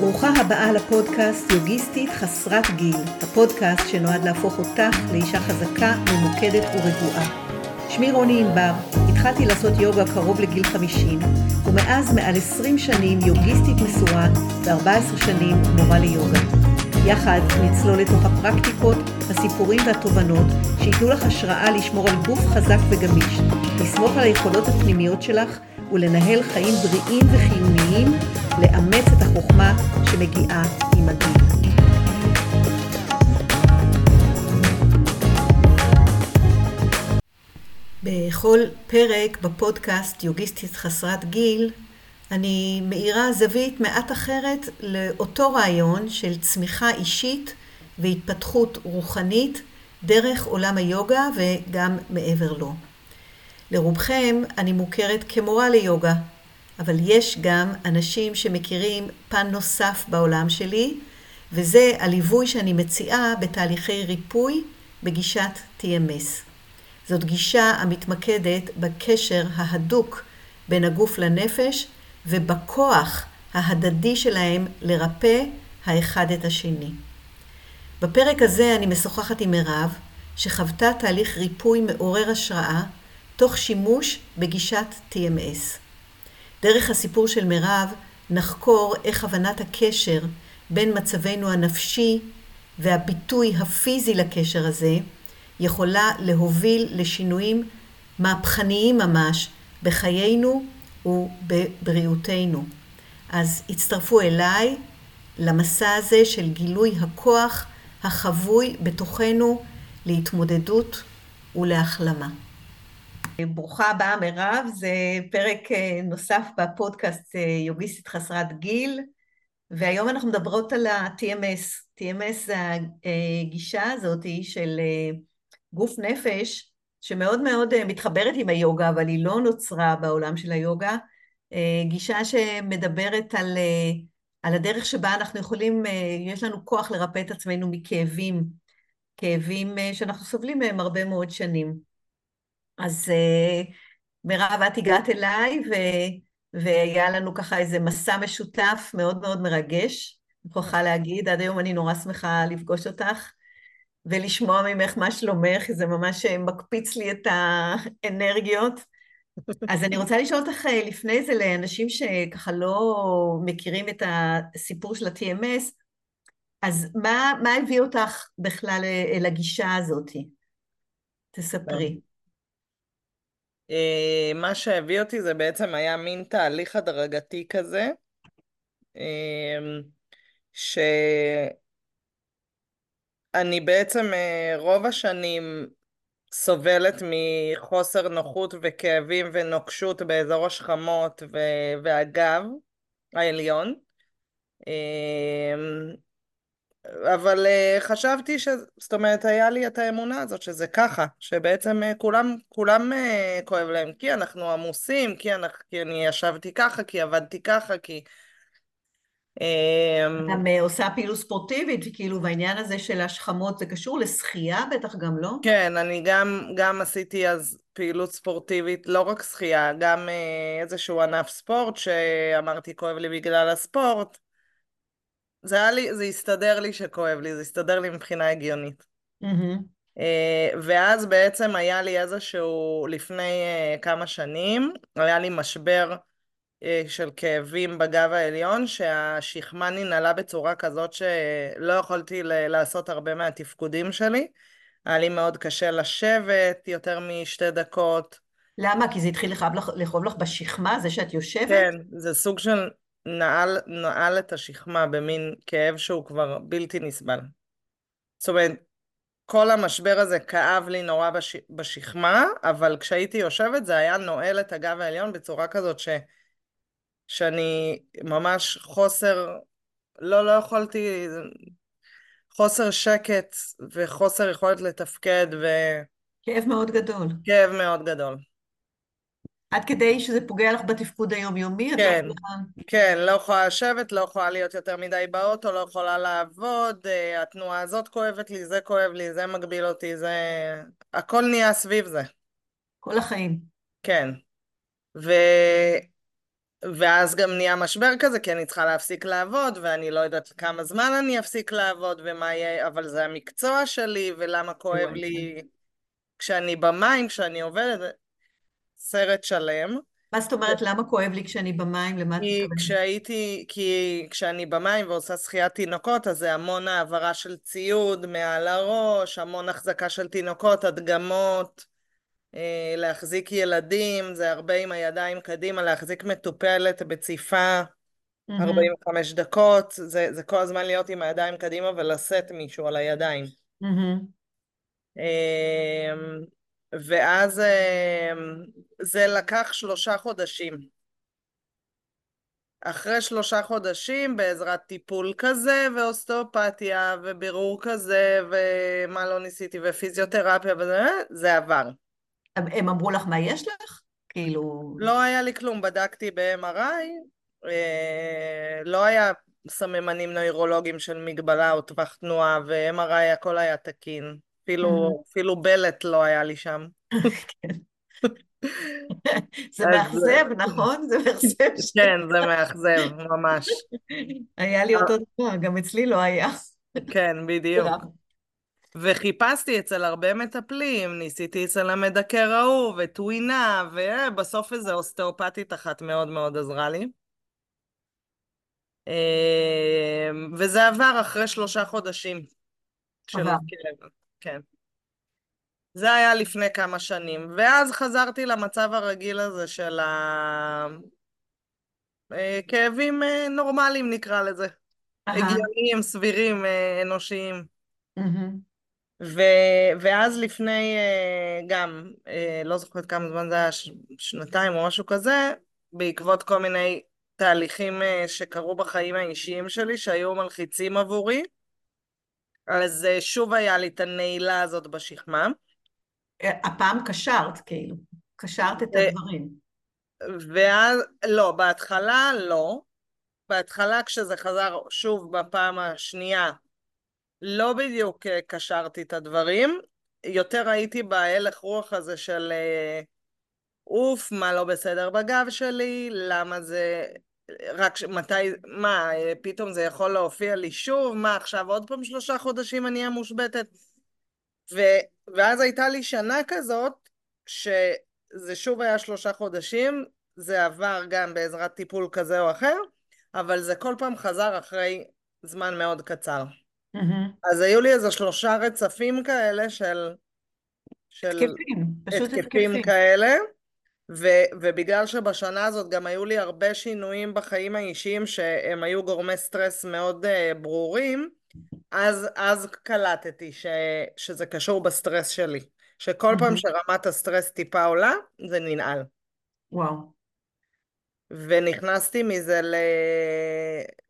ברוכה הבאה לפודקאסט יוגיסטית חסרת גיל, הפודקאסט שנועד להפוך אותך לאישה חזקה, ממוקדת ורגועה. שמי רוני ענבר, התחלתי לעשות יוגה קרוב לגיל 50, ומאז מעל 20 שנים יוגיסטית מסורה ו-14 שנים מורה ליוגה. יחד נצלול לתוך הפרקטיקות, הסיפורים והתובנות שייתנו לך השראה לשמור על גוף חזק וגמיש, לסמוך על היכולות הפנימיות שלך ולנהל חיים בריאים וחיוניים, לאמץ את החוכמה שמגיעה עם הגיל. בכל פרק בפודקאסט יוגיסטית חסרת גיל, אני מאירה זווית מעט אחרת לאותו רעיון של צמיחה אישית והתפתחות רוחנית דרך עולם היוגה וגם מעבר לו. לרובכם אני מוכרת כמורה ליוגה, אבל יש גם אנשים שמכירים פן נוסף בעולם שלי, וזה הליווי שאני מציעה בתהליכי ריפוי בגישת TMS. זאת גישה המתמקדת בקשר ההדוק בין הגוף לנפש ובכוח ההדדי שלהם לרפא האחד את השני. בפרק הזה אני משוחחת עם מירב, שחוותה תהליך ריפוי מעורר השראה, תוך שימוש בגישת TMS. דרך הסיפור של מירב נחקור איך הבנת הקשר בין מצבנו הנפשי והביטוי הפיזי לקשר הזה יכולה להוביל לשינויים מהפכניים ממש בחיינו ובבריאותנו. אז הצטרפו אליי למסע הזה של גילוי הכוח החבוי בתוכנו להתמודדות ולהחלמה. ברוכה הבאה מירב, זה פרק אה, נוסף בפודקאסט אה, יוגיסטית חסרת גיל, והיום אנחנו מדברות על ה-TMS. TMS זה הגישה הזאת של אה, גוף נפש שמאוד מאוד מתחברת עם היוגה, אבל היא לא נוצרה בעולם של היוגה. גישה שמדברת על, על הדרך שבה אנחנו יכולים, יש לנו כוח לרפא את עצמנו מכאבים, כאבים שאנחנו סובלים מהם הרבה מאוד שנים. אז מירב, את הגעת אליי, ו, והיה לנו ככה איזה מסע משותף מאוד מאוד מרגש, אני מוכרחה להגיד, עד היום אני נורא שמחה לפגוש אותך. ולשמוע ממך מה שלומך, זה ממש אה, מקפיץ לי את האנרגיות. אז אני רוצה לשאול אותך אה, לפני זה, לאנשים שככה לא מכירים את הסיפור של ה-TMS, אז מה, מה הביא אותך בכלל אה, לגישה הזאת? תספרי. מה שהביא אותי זה בעצם היה מין תהליך הדרגתי כזה, ש... אני בעצם אה, רוב השנים סובלת מחוסר נוחות וכאבים ונוקשות באזור השכמות והגב העליון. אבל אה, חשבתי ש... זאת אומרת, היה לי את האמונה הזאת שזה ככה, שבעצם אה, כולם, כולם כואב להם, כי אנחנו עמוסים, כי, אנחנו, כי אני ישבתי ככה, כי עבדתי ככה, כי... אמ, גם עושה פעילות ספורטיבית, כאילו, והעניין הזה של השכמות זה קשור לשחייה בטח גם, לא? כן, אני גם, גם עשיתי אז פעילות ספורטיבית, לא רק שחייה, גם איזשהו ענף ספורט שאמרתי כואב לי בגלל הספורט. זה היה לי, זה הסתדר לי שכואב לי, זה הסתדר לי מבחינה הגיונית. Mm-hmm. ואז בעצם היה לי איזשהו, לפני כמה שנים, היה לי משבר אה, של כאבים בגב העליון, שהשכמה ננעלה בצורה כזאת שלא יכולתי לעשות הרבה מהתפקודים שלי. היה לי מאוד קשה לשבת יותר משתי דקות. למה? כי זה התחיל לכאוב לך, לכאוב לך בשכמה, זה שאת יושבת? כן, זה סוג של נעל, נעל את השכמה במין כאב שהוא כבר בלתי נסבל. זאת אומרת, כל המשבר הזה כאב לי נורא בש, בשכמה, אבל כשהייתי יושבת זה היה נועל את הגב העליון בצורה כזאת ש... שאני ממש חוסר, לא, לא יכולתי, חוסר שקט וחוסר יכולת לתפקד ו... כאב מאוד גדול. כאב מאוד גדול. עד כדי שזה פוגע לך בתפקוד היומיומי? כן, לא כן, לא יכולה לשבת, לא יכולה להיות יותר מדי באוטו, לא יכולה לעבוד, אה, התנועה הזאת כואבת לי, זה כואב לי, זה מגביל אותי, זה... הכל נהיה סביב זה. כל החיים. כן. ו... ואז גם נהיה משבר כזה, כי אני צריכה להפסיק לעבוד, ואני לא יודעת כמה זמן אני אפסיק לעבוד, ומה יהיה, אבל זה המקצוע שלי, ולמה כואב לי כשאני במים, כשאני עובדת, סרט שלם. מה זאת אומרת, למה כואב לי כשאני במים? למה את מתכוונת? כשהייתי, כי כשאני במים ועושה שחיית תינוקות, אז זה המון העברה של ציוד מעל הראש, המון החזקה של תינוקות, הדגמות, אה, להחזיק ילדים, זה הרבה עם הידיים קדימה, להחזיק מטופלת בציפה. 45 דקות, זה, זה כל הזמן להיות עם הידיים קדימה ולשאת מישהו על הידיים. Mm-hmm. ואז אמ, זה לקח שלושה חודשים. אחרי שלושה חודשים, בעזרת טיפול כזה, ואוסטאופתיה, ובירור כזה, ומה לא ניסיתי, ופיזיותרפיה וזה, זה עבר. הם אמרו לך מה יש לך? כאילו... לא היה לי כלום, בדקתי ב-MRI, אה, לא היה סממנים נוירולוגיים של מגבלה או טווח תנועה, ו-MRI הכל היה תקין. אפילו, אפילו בלט לא היה לי שם. זה מאכזב, נכון? זה מאכזב. כן, זה מאכזב, ממש. היה לי אותו דבר, גם אצלי לא היה. כן, בדיוק. וחיפשתי אצל הרבה מטפלים, ניסיתי אצל המדכא ההוא, וטווינה, ובסוף איזו אוסטאופתית אחת מאוד מאוד עזרה לי. אמ, וזה עבר אחרי שלושה חודשים של הכאב. כן. זה היה לפני כמה שנים, ואז חזרתי למצב הרגיל הזה של הכאבים אה, נורמליים נקרא לזה. הגיוניים, סבירים, אה, אנושיים. ו... ואז לפני אה, גם, לא זוכרת כמה זמן זה היה, שנתיים או משהו כזה, בעקבות כל מיני תהליכים שקרו בחיים האישיים שלי, שהיו מלחיצים עבורי, אז אה, שוב היה לי את הנעילה הזאת בשכמה. הפעם קשרת, כאילו. קשרת את הדברים. ואז, לא, בהתחלה לא. בהתחלה כשזה חזר שוב בפעם השנייה, לא בדיוק אה, קשרתי את הדברים. יותר הייתי בהלך רוח הזה של אה, אוף, מה לא בסדר בגב שלי, למה זה רק ש... מתי, מה, פתאום זה יכול להופיע לי שוב? מה, עכשיו עוד פעם שלושה חודשים אני אהיה מושבתת? ו... ואז הייתה לי שנה כזאת, שזה שוב היה שלושה חודשים, זה עבר גם בעזרת טיפול כזה או אחר, אבל זה כל פעם חזר אחרי זמן מאוד קצר. Mm-hmm. אז היו לי איזה שלושה רצפים כאלה של... של התקפים, פשוט התקפים. התקפים כאלה. ו- ובגלל שבשנה הזאת גם היו לי הרבה שינויים בחיים האישיים שהם היו גורמי סטרס מאוד אה, ברורים, אז, אז קלטתי ש- שזה קשור בסטרס שלי. שכל פעם שרמת הסטרס טיפה עולה, זה ננעל. וואו. ונכנסתי מזה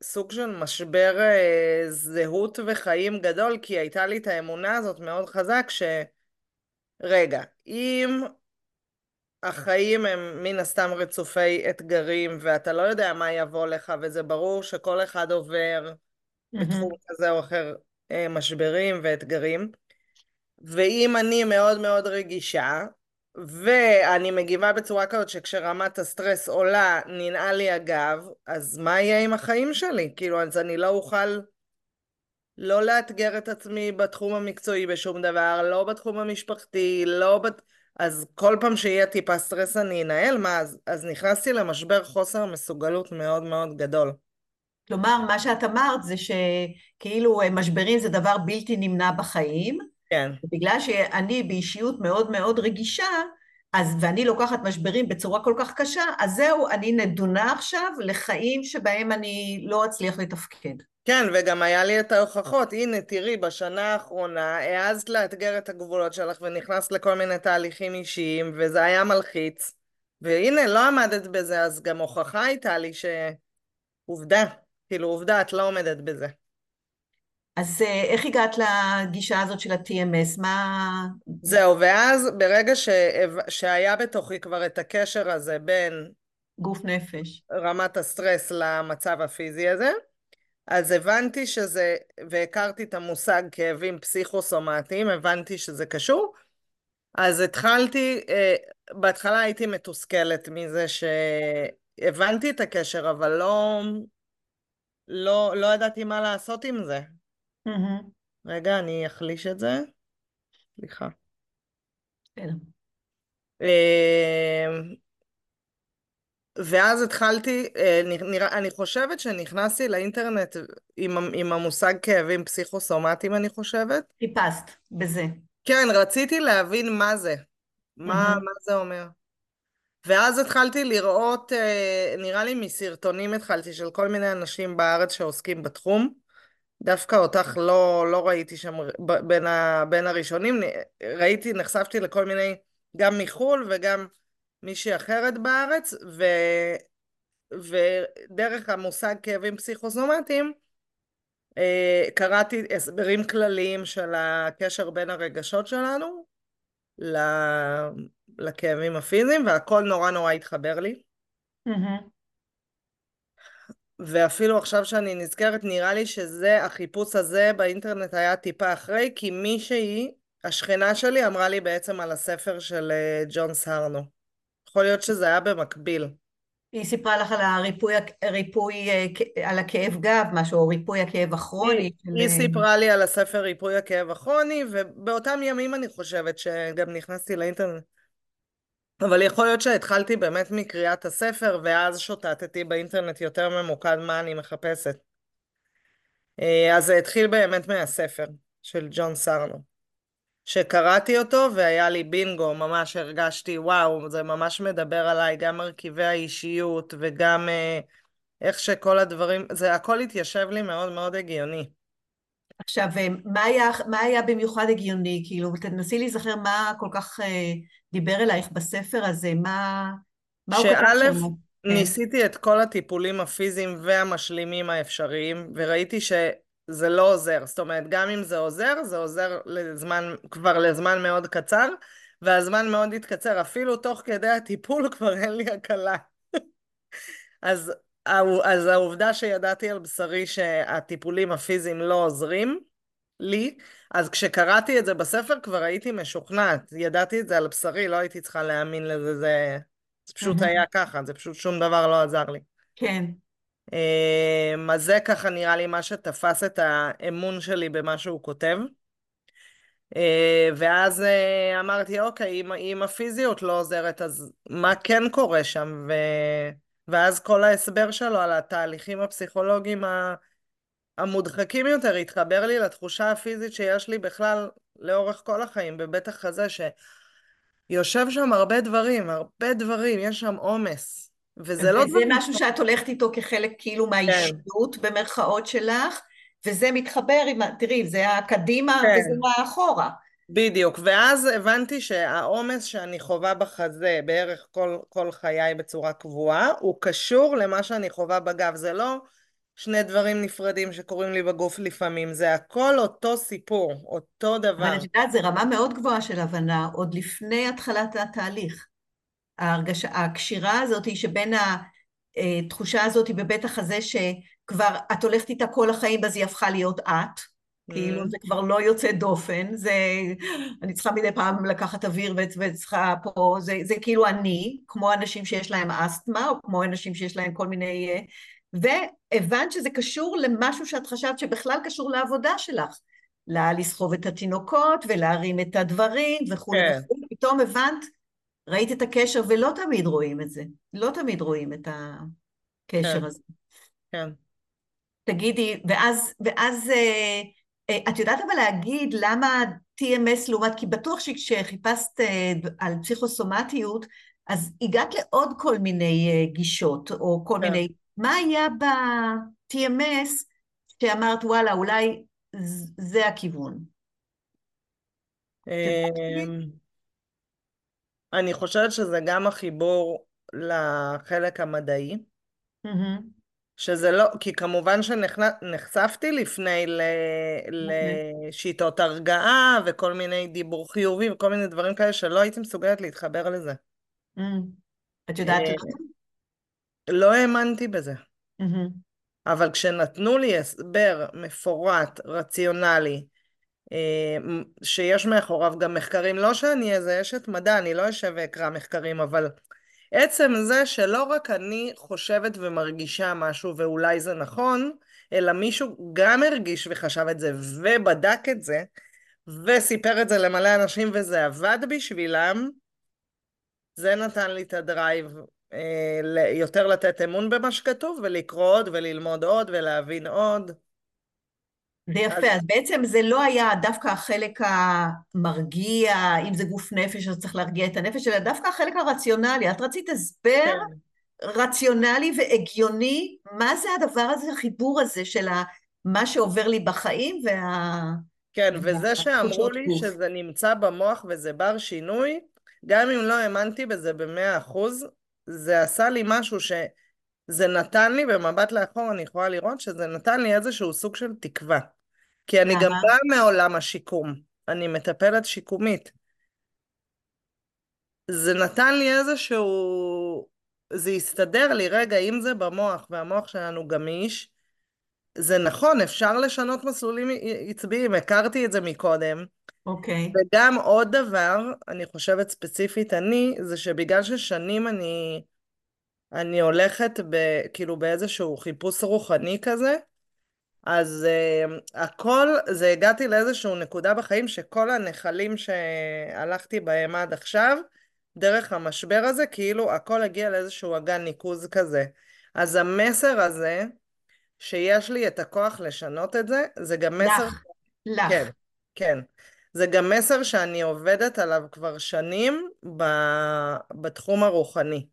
לסוג של משבר uh, זהות וחיים גדול, כי הייתה לי את האמונה הזאת מאוד חזק ש... רגע, אם החיים הם מן הסתם רצופי אתגרים, ואתה לא יודע מה יבוא לך, וזה ברור שכל אחד עובר. בתחום כזה או אחר אה, משברים ואתגרים. ואם אני מאוד מאוד רגישה, ואני מגיבה בצורה כזאת שכשרמת הסטרס עולה, ננעל לי הגב, אז מה יהיה עם החיים שלי? כאילו, אז אני לא אוכל לא לאתגר את עצמי בתחום המקצועי בשום דבר, לא בתחום המשפחתי, לא בת... אז כל פעם שיהיה טיפה סטרס אני אנהל, מה, אז, אז נכנסתי למשבר חוסר מסוגלות מאוד מאוד גדול. כלומר, מה שאת אמרת זה שכאילו אה, משברים זה דבר בלתי נמנע בחיים. כן. בגלל שאני באישיות מאוד מאוד רגישה, אז, ואני לוקחת משברים בצורה כל כך קשה, אז זהו, אני נדונה עכשיו לחיים שבהם אני לא אצליח לתפקד. כן, וגם היה לי את ההוכחות. הנה, תראי, בשנה האחרונה העזת לאתגר את הגבולות שלך ונכנסת לכל מיני תהליכים אישיים, וזה היה מלחיץ. והנה, לא עמדת בזה, אז גם הוכחה הייתה לי שעובדה, כאילו עובדה, את לא עומדת בזה. אז אה, איך הגעת לגישה הזאת של ה-TMS? מה... זהו, ואז ברגע ש... שהיה בתוכי כבר את הקשר הזה בין... גוף נפש. רמת הסטרס למצב הפיזי הזה, אז הבנתי שזה, והכרתי את המושג כאבים פסיכוסומטיים, הבנתי שזה קשור. אז התחלתי, אה, בהתחלה הייתי מתוסכלת מזה הבנתי את הקשר, אבל לא, לא, לא ידעתי מה לעשות עם זה. מהמם. רגע, אני אחליש את זה. סליחה. בסדר. ואז התחלתי, אה, נראה, אני חושבת שנכנסתי לאינטרנט עם, עם המושג כאבים פסיכוסומטיים, אני חושבת. חיפשת בזה. כן, רציתי להבין מה זה. מה. מה זה אומר. ואז התחלתי לראות, אה, נראה לי מסרטונים התחלתי, של כל מיני אנשים בארץ שעוסקים בתחום. דווקא אותך לא, לא ראיתי שם בין, ה, בין הראשונים. ראיתי, נחשפתי לכל מיני, גם מחו"ל וגם מישהי אחרת בארץ, ו, ודרך המושג כאבים פסיכוסומטיים, אה, קראתי הסברים כלליים של הקשר בין הרגשות שלנו לכאבים הפיזיים, והכל נורא נורא התחבר לי. ואפילו עכשיו שאני נזכרת, נראה לי שזה, החיפוש הזה באינטרנט היה טיפה אחרי, כי מישהי, השכנה שלי, אמרה לי בעצם על הספר של אה, ג'ון סהרנו. יכול להיות שזה היה במקביל. היא סיפרה לך על הריפוי, ריפוי, על הכאב גב, משהו, או ריפוי הכאב הכרוני. היא, של, היא סיפרה לי על הספר ריפוי הכאב הכרוני, ובאותם ימים אני חושבת שגם נכנסתי לאינטרנט. אבל יכול להיות שהתחלתי באמת מקריאת הספר, ואז שוטטתי באינטרנט יותר ממוקד מה אני מחפשת. אה, אז זה התחיל באמת מהספר של ג'ון סרנו. שקראתי אותו והיה לי בינגו, ממש הרגשתי, וואו, זה ממש מדבר עליי, גם מרכיבי האישיות וגם אה, איך שכל הדברים, זה הכל התיישב לי מאוד מאוד הגיוני. עכשיו, אה, מה היה, מה היה במיוחד הגיוני? כאילו, תנסי להיזכר מה כל כך אה, דיבר אלייך בספר הזה, מה, מה הוא כתב שם? כן. ניסיתי את כל הטיפולים הפיזיים והמשלימים האפשריים, וראיתי שזה לא עוזר. זאת אומרת, גם אם זה עוזר, זה עוזר לזמן, כבר לזמן מאוד קצר, והזמן מאוד התקצר. אפילו תוך כדי הטיפול כבר אין לי הקלה. אז, אז העובדה שידעתי על בשרי שהטיפולים הפיזיים לא עוזרים לי, אז כשקראתי את זה בספר כבר הייתי משוכנעת. ידעתי את זה על בשרי, לא הייתי צריכה להאמין לזה, זה, זה פשוט. היה ככה, זה פשוט שום דבר לא עזר לי. כן. אמ, אז זה ככה נראה לי מה שתפס את האמון שלי במה שהוא כותב. אה, ואז אה, אמרתי, אוקיי, אם, אם הפיזיות לא עוזרת, אז מה כן קורה שם? ו... ואז כל ההסבר שלו על התהליכים הפסיכולוגיים המודחקים יותר התחבר לי לתחושה הפיזית שיש לי בכלל לאורך כל החיים, בבטח הזה שיושב שם הרבה דברים, הרבה דברים, יש שם עומס. וזה לא וזה. משהו שאת הולכת איתו כחלק כאילו כן, מהאישיות, במרכאות שלך, וזה מתחבר עם, תראי, זה הקדימה כן. וזה האחורה. בדיוק, ואז הבנתי שהעומס שאני חווה בחזה בערך כל, כל חיי בצורה קבועה, הוא קשור למה שאני חווה בגב. זה לא שני דברים נפרדים שקורים לי בגוף לפעמים, זה הכל אותו סיפור, אותו אבל דבר. את יודעת, זו רמה מאוד גבוהה של הבנה, עוד לפני התחלת התהליך. ההרגשה, הקשירה הזאת היא שבין התחושה הזאת בבית החזה שכבר את הולכת איתה כל החיים אז היא הפכה להיות את, כאילו Mm, זה כבר לא יוצא דופן, זה, אני צריכה מדי פעם לקחת אוויר וצריכה פה, זה, זה כאילו אני, כמו אנשים שיש להם אסתמה, או כמו אנשים שיש להם כל מיני... אה, והבנת שזה קשור למשהו שאת חשבת שבכלל קשור לעבודה שלך. לסחוב את התינוקות ולהרים את הדברים וכולי כן, וכולי, פתאום הבנת, ראית את הקשר ולא תמיד רואים את זה, לא תמיד רואים את הקשר כן, הזה. כן. תגידי, ואז, ואז אה, אה, את יודעת אבל להגיד למה TMS לעומת, כי בטוח שכשחיפשת אה, על פסיכוסומטיות, אז הגעת לעוד כל מיני אה, גישות, או כל כן. מיני, מה היה ב-TMS שאמרת, וואלה, אולי זה הכיוון? את יודעת להגיד? אמ, אני חושבת שזה גם החיבור לחלק המדעי. מהמם, שזה לא, כי כמובן שנחשפתי לפני ל, אוקיי. לשיטות הרגעה וכל מיני דיבור חיובי וכל מיני דברים כאלה שלא הייתי מסוגלת להתחבר לזה. מהמם. את יודעת אה? לא האמנתי בזה. אבל כשנתנו לי הסבר מפורט, רציונלי, שיש מאחוריו גם מחקרים, לא שאני איזה אשת מדע, אני לא אשב ואקרא מחקרים, אבל עצם זה שלא רק אני חושבת ומרגישה משהו ואולי זה נכון, אלא מישהו גם הרגיש וחשב את זה ובדק את זה, וסיפר את זה למלא אנשים וזה עבד בשבילם, זה נתן לי את הדרייב אה, יותר לתת אמון במה שכתוב ולקרוא עוד וללמוד עוד ולהבין עוד. זה יפה, אז... בעצם זה לא היה דווקא החלק המרגיע, אם זה גוף נפש אז צריך להרגיע את הנפש, אלא דווקא החלק הרציונלי. את רצית הסבר כן. רציונלי והגיוני, מה זה הדבר הזה, החיבור הזה של מה שעובר לי בחיים וה... כן, וזה שאמרו לי. שזה נמצא במוח וזה בר שינוי, גם אם לא האמנתי בזה במאה אחוז, זה עשה לי משהו שזה נתן לי, במבט לאחור אני יכולה לראות שזה נתן לי איזשהו סוג של תקווה. כי אני גם באה מעולם השיקום, אני מטפלת שיקומית. זה נתן לי איזשהו... זה הסתדר לי, רגע, אם זה במוח, והמוח שלנו גמיש, זה נכון, אפשר לשנות מסלולים עצביים, הכרתי את זה מקודם. אוקיי. Okay. וגם עוד דבר, אני חושבת ספציפית אני, זה שבגלל ששנים אני, אני הולכת ב, כאילו באיזשהו חיפוש רוחני כזה, אז uh, הכל, זה הגעתי לאיזשהו נקודה בחיים שכל הנחלים שהלכתי בהם עד עכשיו, דרך המשבר הזה, כאילו הכל הגיע לאיזשהו אגן ניקוז כזה. אז המסר הזה, שיש לי את הכוח לשנות את זה, זה גם מסר... לך, לך. כן, כן. זה גם מסר שאני עובדת עליו כבר שנים ב... בתחום הרוחני.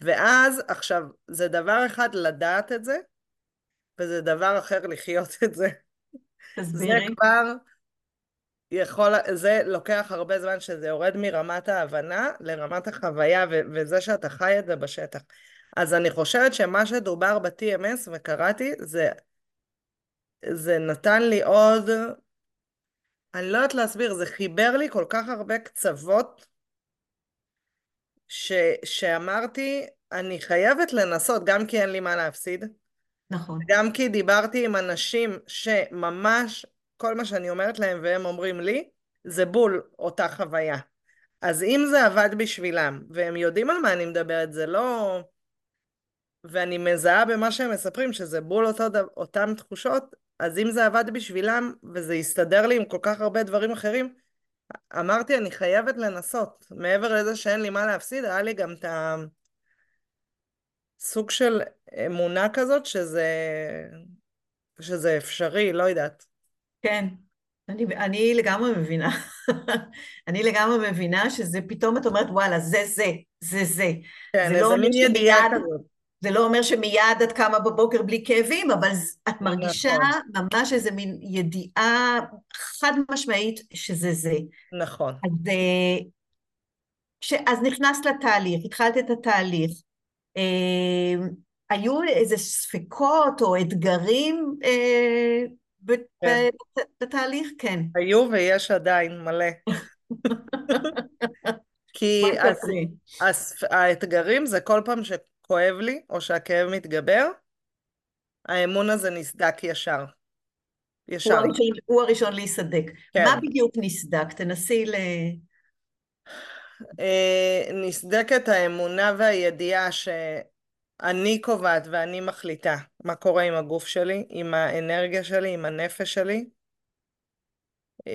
ואז, עכשיו, זה דבר אחד לדעת את זה, וזה דבר אחר לחיות את זה. תסבירי. זה כבר יכול, זה לוקח הרבה זמן שזה יורד מרמת ההבנה לרמת החוויה, ו- וזה שאתה חי את זה בשטח. אז אני חושבת שמה שדובר ב-TMS וקראתי, זה, זה נתן לי עוד, אני לא יודעת להסביר, זה חיבר לי כל כך הרבה קצוות, ש, שאמרתי, אני חייבת לנסות, גם כי אין לי מה להפסיד. נכון. גם כי דיברתי עם אנשים שממש, כל מה שאני אומרת להם והם אומרים לי, זה בול אותה חוויה. אז אם זה עבד בשבילם, והם יודעים על מה אני מדברת, זה לא... ואני מזהה במה שהם מספרים שזה בול אותו, אותם תחושות, אז אם זה עבד בשבילם וזה יסתדר לי עם כל כך הרבה דברים אחרים, אמרתי אני חייבת לנסות. מעבר לזה שאין לי מה להפסיד, היה לי גם את הסוג של אמונה כזאת שזה, שזה אפשרי, לא יודעת. כן, אני, אני לגמרי מבינה. אני לגמרי מבינה שזה פתאום את אומרת וואלה זה זה, זה זה. כן, זה לא מין ידיעה כזאת. זה לא אומר שמיד את קמה בבוקר בלי כאבים, אבל את מרגישה נכון. ממש איזה מין ידיעה חד משמעית שזה זה. נכון. אז, אה, ש... אז נכנסת לתהליך, התחלת את התהליך. אה, היו איזה ספקות או אתגרים אה, כן. בתהליך? כן. היו ויש עדיין מלא. כי האתגרים זה כל פעם ש... כואב לי, או שהכאב מתגבר, האמון הזה נסדק ישר. ישר. הוא הראשון, הוא הראשון להיסדק. כן. מה בדיוק נסדק? תנסי ל... אה, נסדקת האמונה והידיעה שאני קובעת ואני מחליטה מה קורה עם הגוף שלי, עם האנרגיה שלי, עם הנפש שלי,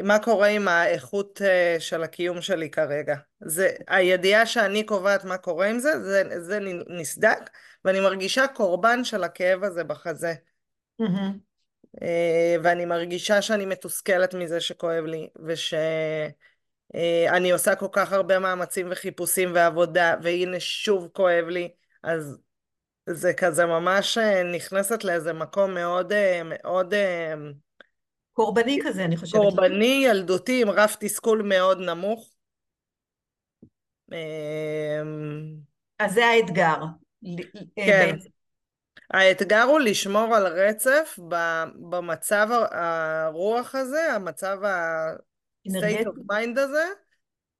מה קורה עם האיכות אה, של הקיום שלי כרגע. זה, הידיעה שאני קובעת מה קורה עם זה, זה, זה נסדק, ואני מרגישה קורבן של הכאב הזה בחזה. Mm-hmm. ואני מרגישה שאני מתוסכלת מזה שכואב לי, ושאני אה, עושה כל כך הרבה מאמצים וחיפושים ועבודה, והנה שוב כואב לי, אז זה כזה ממש נכנסת לאיזה מקום מאוד מאוד קורבני כזה, אני חושבת. קורבני, ילדותי, עם רף תסכול מאוד נמוך. אז זה האתגר. כן. האתגר הוא לשמור על רצף במצב הרוח הזה, המצב ה-state of mind הזה,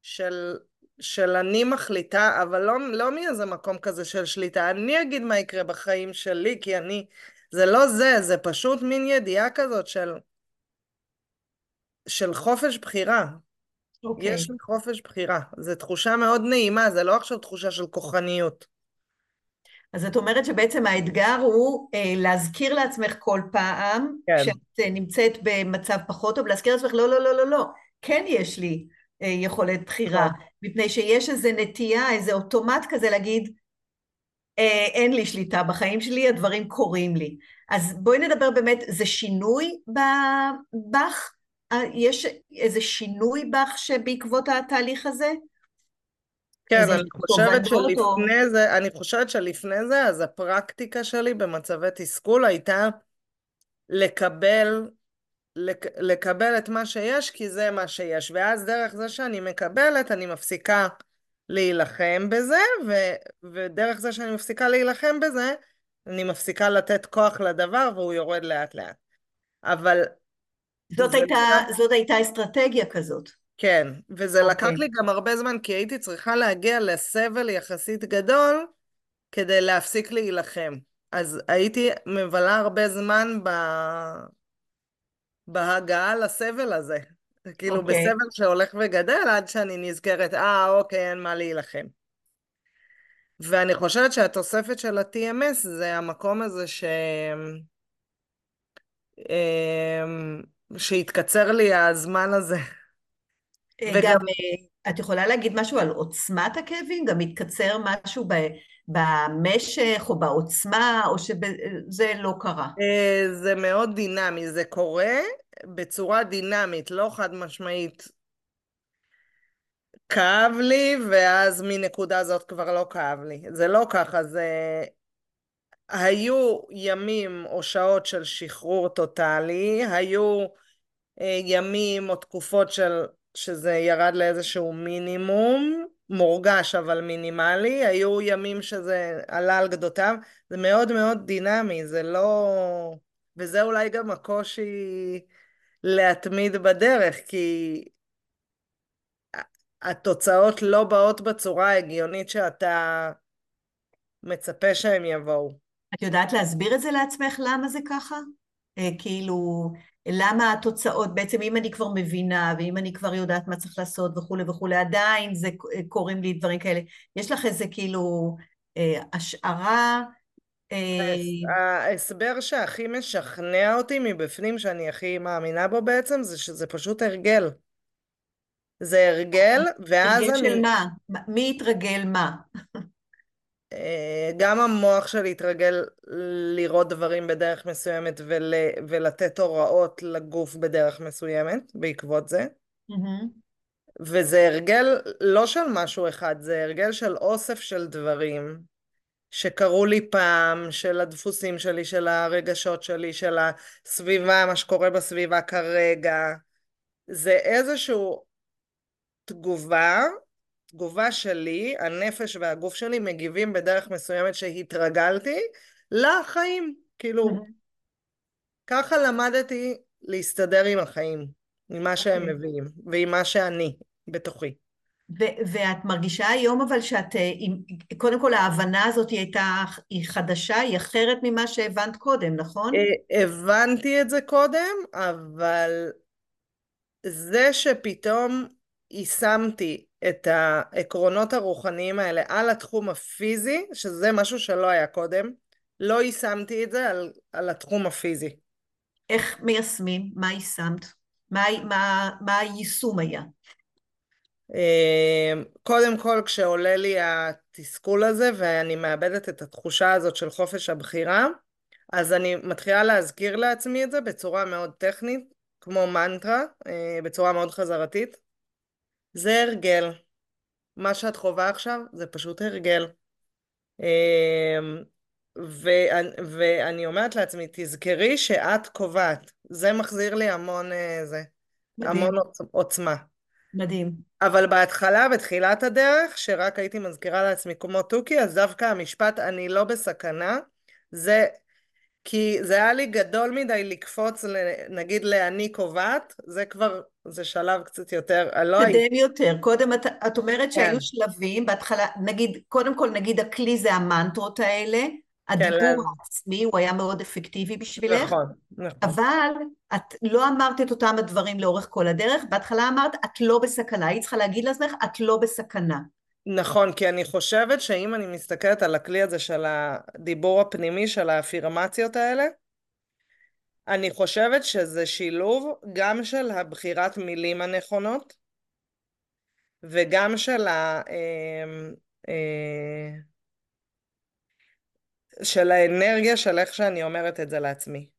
של, של אני מחליטה, אבל לא, לא מאיזה מקום כזה של שליטה. אני אגיד מה יקרה בחיים שלי, כי אני... זה לא זה, זה פשוט מין ידיעה כזאת של... של חופש בחירה. אוקיי. יש לי חופש בחירה. זו תחושה מאוד נעימה, זה לא עכשיו תחושה של כוחניות. אז את אומרת שבעצם האתגר הוא אה, להזכיר לעצמך כל פעם, כן. כשאת אה, נמצאת במצב פחות טוב, להזכיר לעצמך, לא, לא, לא, לא, לא, כן יש לי אה, יכולת בחירה, נכון. מפני שיש איזו נטייה, איזה אוטומט כזה להגיד, אה, אין לי שליטה בחיים שלי, הדברים קורים לי. אז בואי נדבר באמת, זה שינוי בך? אה, יש איזה שינוי בך שבעקבות התהליך הזה? כן, אני חושבת תובנות או- שלפני זה, אני חושבת שלפני זה, אז הפרקטיקה שלי במצבי תסכול הייתה לקבל, לק, לקבל את מה שיש, כי זה מה שיש. ואז דרך זה שאני מקבלת, אני מפסיקה להילחם בזה, ו, ודרך זה שאני מפסיקה להילחם בזה, אני מפסיקה לתת כוח לדבר והוא יורד לאט לאט. אבל זאת הייתה, לקח- זאת הייתה אסטרטגיה כזאת. כן, וזה אוקיי. לקח לי גם הרבה זמן, כי הייתי צריכה להגיע לסבל יחסית גדול כדי להפסיק להילחם. אז הייתי מבלה הרבה זמן ב... בהגעה לסבל הזה. כאילו, אוקיי. בסבל שהולך וגדל עד שאני נזכרת, אה, אוקיי, אין מה להילחם. ואני חושבת שהתוספת של ה-TMS זה המקום הזה ש... אמ, שהתקצר לי הזמן הזה. אה, וגם- גם, אה, את יכולה להגיד משהו על עוצמת הכאבים? גם מתקצר משהו ב- במשך או בעוצמה, או שזה לא קרה? אה, זה מאוד דינמי, זה קורה בצורה דינמית, לא חד משמעית. כאב לי, ואז מנקודה זאת כבר לא כאב לי. זה לא ככה, זה... היו ימים או שעות של שחרור טוטאלי, היו אה, ימים או תקופות של... שזה ירד לאיזשהו מינימום, מורגש אבל מינימלי, היו ימים שזה עלה על גדותיו, זה מאוד מאוד דינמי, זה לא... וזה אולי גם הקושי להתמיד בדרך, כי התוצאות לא באות בצורה ההגיונית שאתה מצפה שהם יבואו. את יודעת להסביר את זה לעצמך למה זה ככה? אה, כאילו, למה התוצאות, בעצם אם אני כבר מבינה, ואם אני כבר יודעת מה צריך לעשות וכולי וכולי, עדיין זה אה, קורים לי דברים כאלה. יש לך איזה כאילו אה, השערה? אה, ההסבר שהכי משכנע אותי מבפנים, שאני הכי מאמינה בו בעצם, זה שזה פשוט הרגל. זה הרגל, ואז הרגל של אני... מה? מי יתרגל מה? אה, גם המוח שלי התרגל לראות דברים בדרך מסוימת ול, ולתת הוראות לגוף בדרך מסוימת בעקבות זה. מהמם. וזה הרגל לא של משהו אחד, זה הרגל של אוסף של דברים שקרו לי פעם, של הדפוסים שלי, של הרגשות שלי, של הסביבה, מה שקורה בסביבה כרגע. זה איזשהו תגובה, תגובה שלי, הנפש והגוף שלי מגיבים בדרך מסוימת שהתרגלתי לחיים. כאילו. ככה למדתי להסתדר עם החיים, עם מה שהם אוקיי. מביאים, ועם מה שאני בתוכי. ו- ואת מרגישה היום אבל שאת, אה, עם, קודם כל ההבנה הזאת היא הייתה, היא חדשה, היא אחרת ממה שהבנת קודם, נכון? אה, הבנתי את זה קודם, אבל זה שפתאום יישמתי את העקרונות הרוחניים האלה על התחום הפיזי, שזה משהו שלא היה קודם, לא יישמתי את זה על, על התחום הפיזי. איך מיישמים? מה יישמת? מה, מה, מה היישום היה? אה, קודם כל, כשעולה לי התסכול הזה ואני מאבדת את התחושה הזאת של חופש הבחירה, אז אני מתחילה להזכיר לעצמי את זה בצורה מאוד טכנית, כמו מנטרה, אה, בצורה מאוד חזרתית. זה הרגל. מה שאת חווה עכשיו זה פשוט הרגל. אה, ואני, ואני אומרת לעצמי, תזכרי שאת קובעת. זה מחזיר לי המון אה, זה, מדהים, המון עוצ- עוצמה. מדהים. אבל בהתחלה, בתחילת הדרך, שרק הייתי מזכירה לעצמי כמו תוכי, אז דווקא המשפט "אני לא בסכנה", זה... כי זה היה לי גדול מדי לקפוץ, נגיד ל"אני קובעת", זה כבר, זה שלב קצת יותר, אני לא הייתי... תקדם יותר. קודם את, את אומרת כן. שהיו שלבים, בהתחלה, נגיד, קודם כל נגיד הכלי זה המנטרות האלה, הדיבור כן, העצמי הוא היה מאוד אפקטיבי בשבילך, נכון, נכון. אבל את לא אמרת את אותם הדברים לאורך כל הדרך, בהתחלה אמרת את לא בסכנה, היית צריכה להגיד לעצמך את לא בסכנה. נכון, כי אני חושבת שאם אני מסתכלת על הכלי הזה של הדיבור הפנימי, של האפירמציות האלה, אני חושבת שזה שילוב גם של הבחירת מילים הנכונות, וגם של ה... אה, אה, של האנרגיה של איך שאני אומרת את זה לעצמי.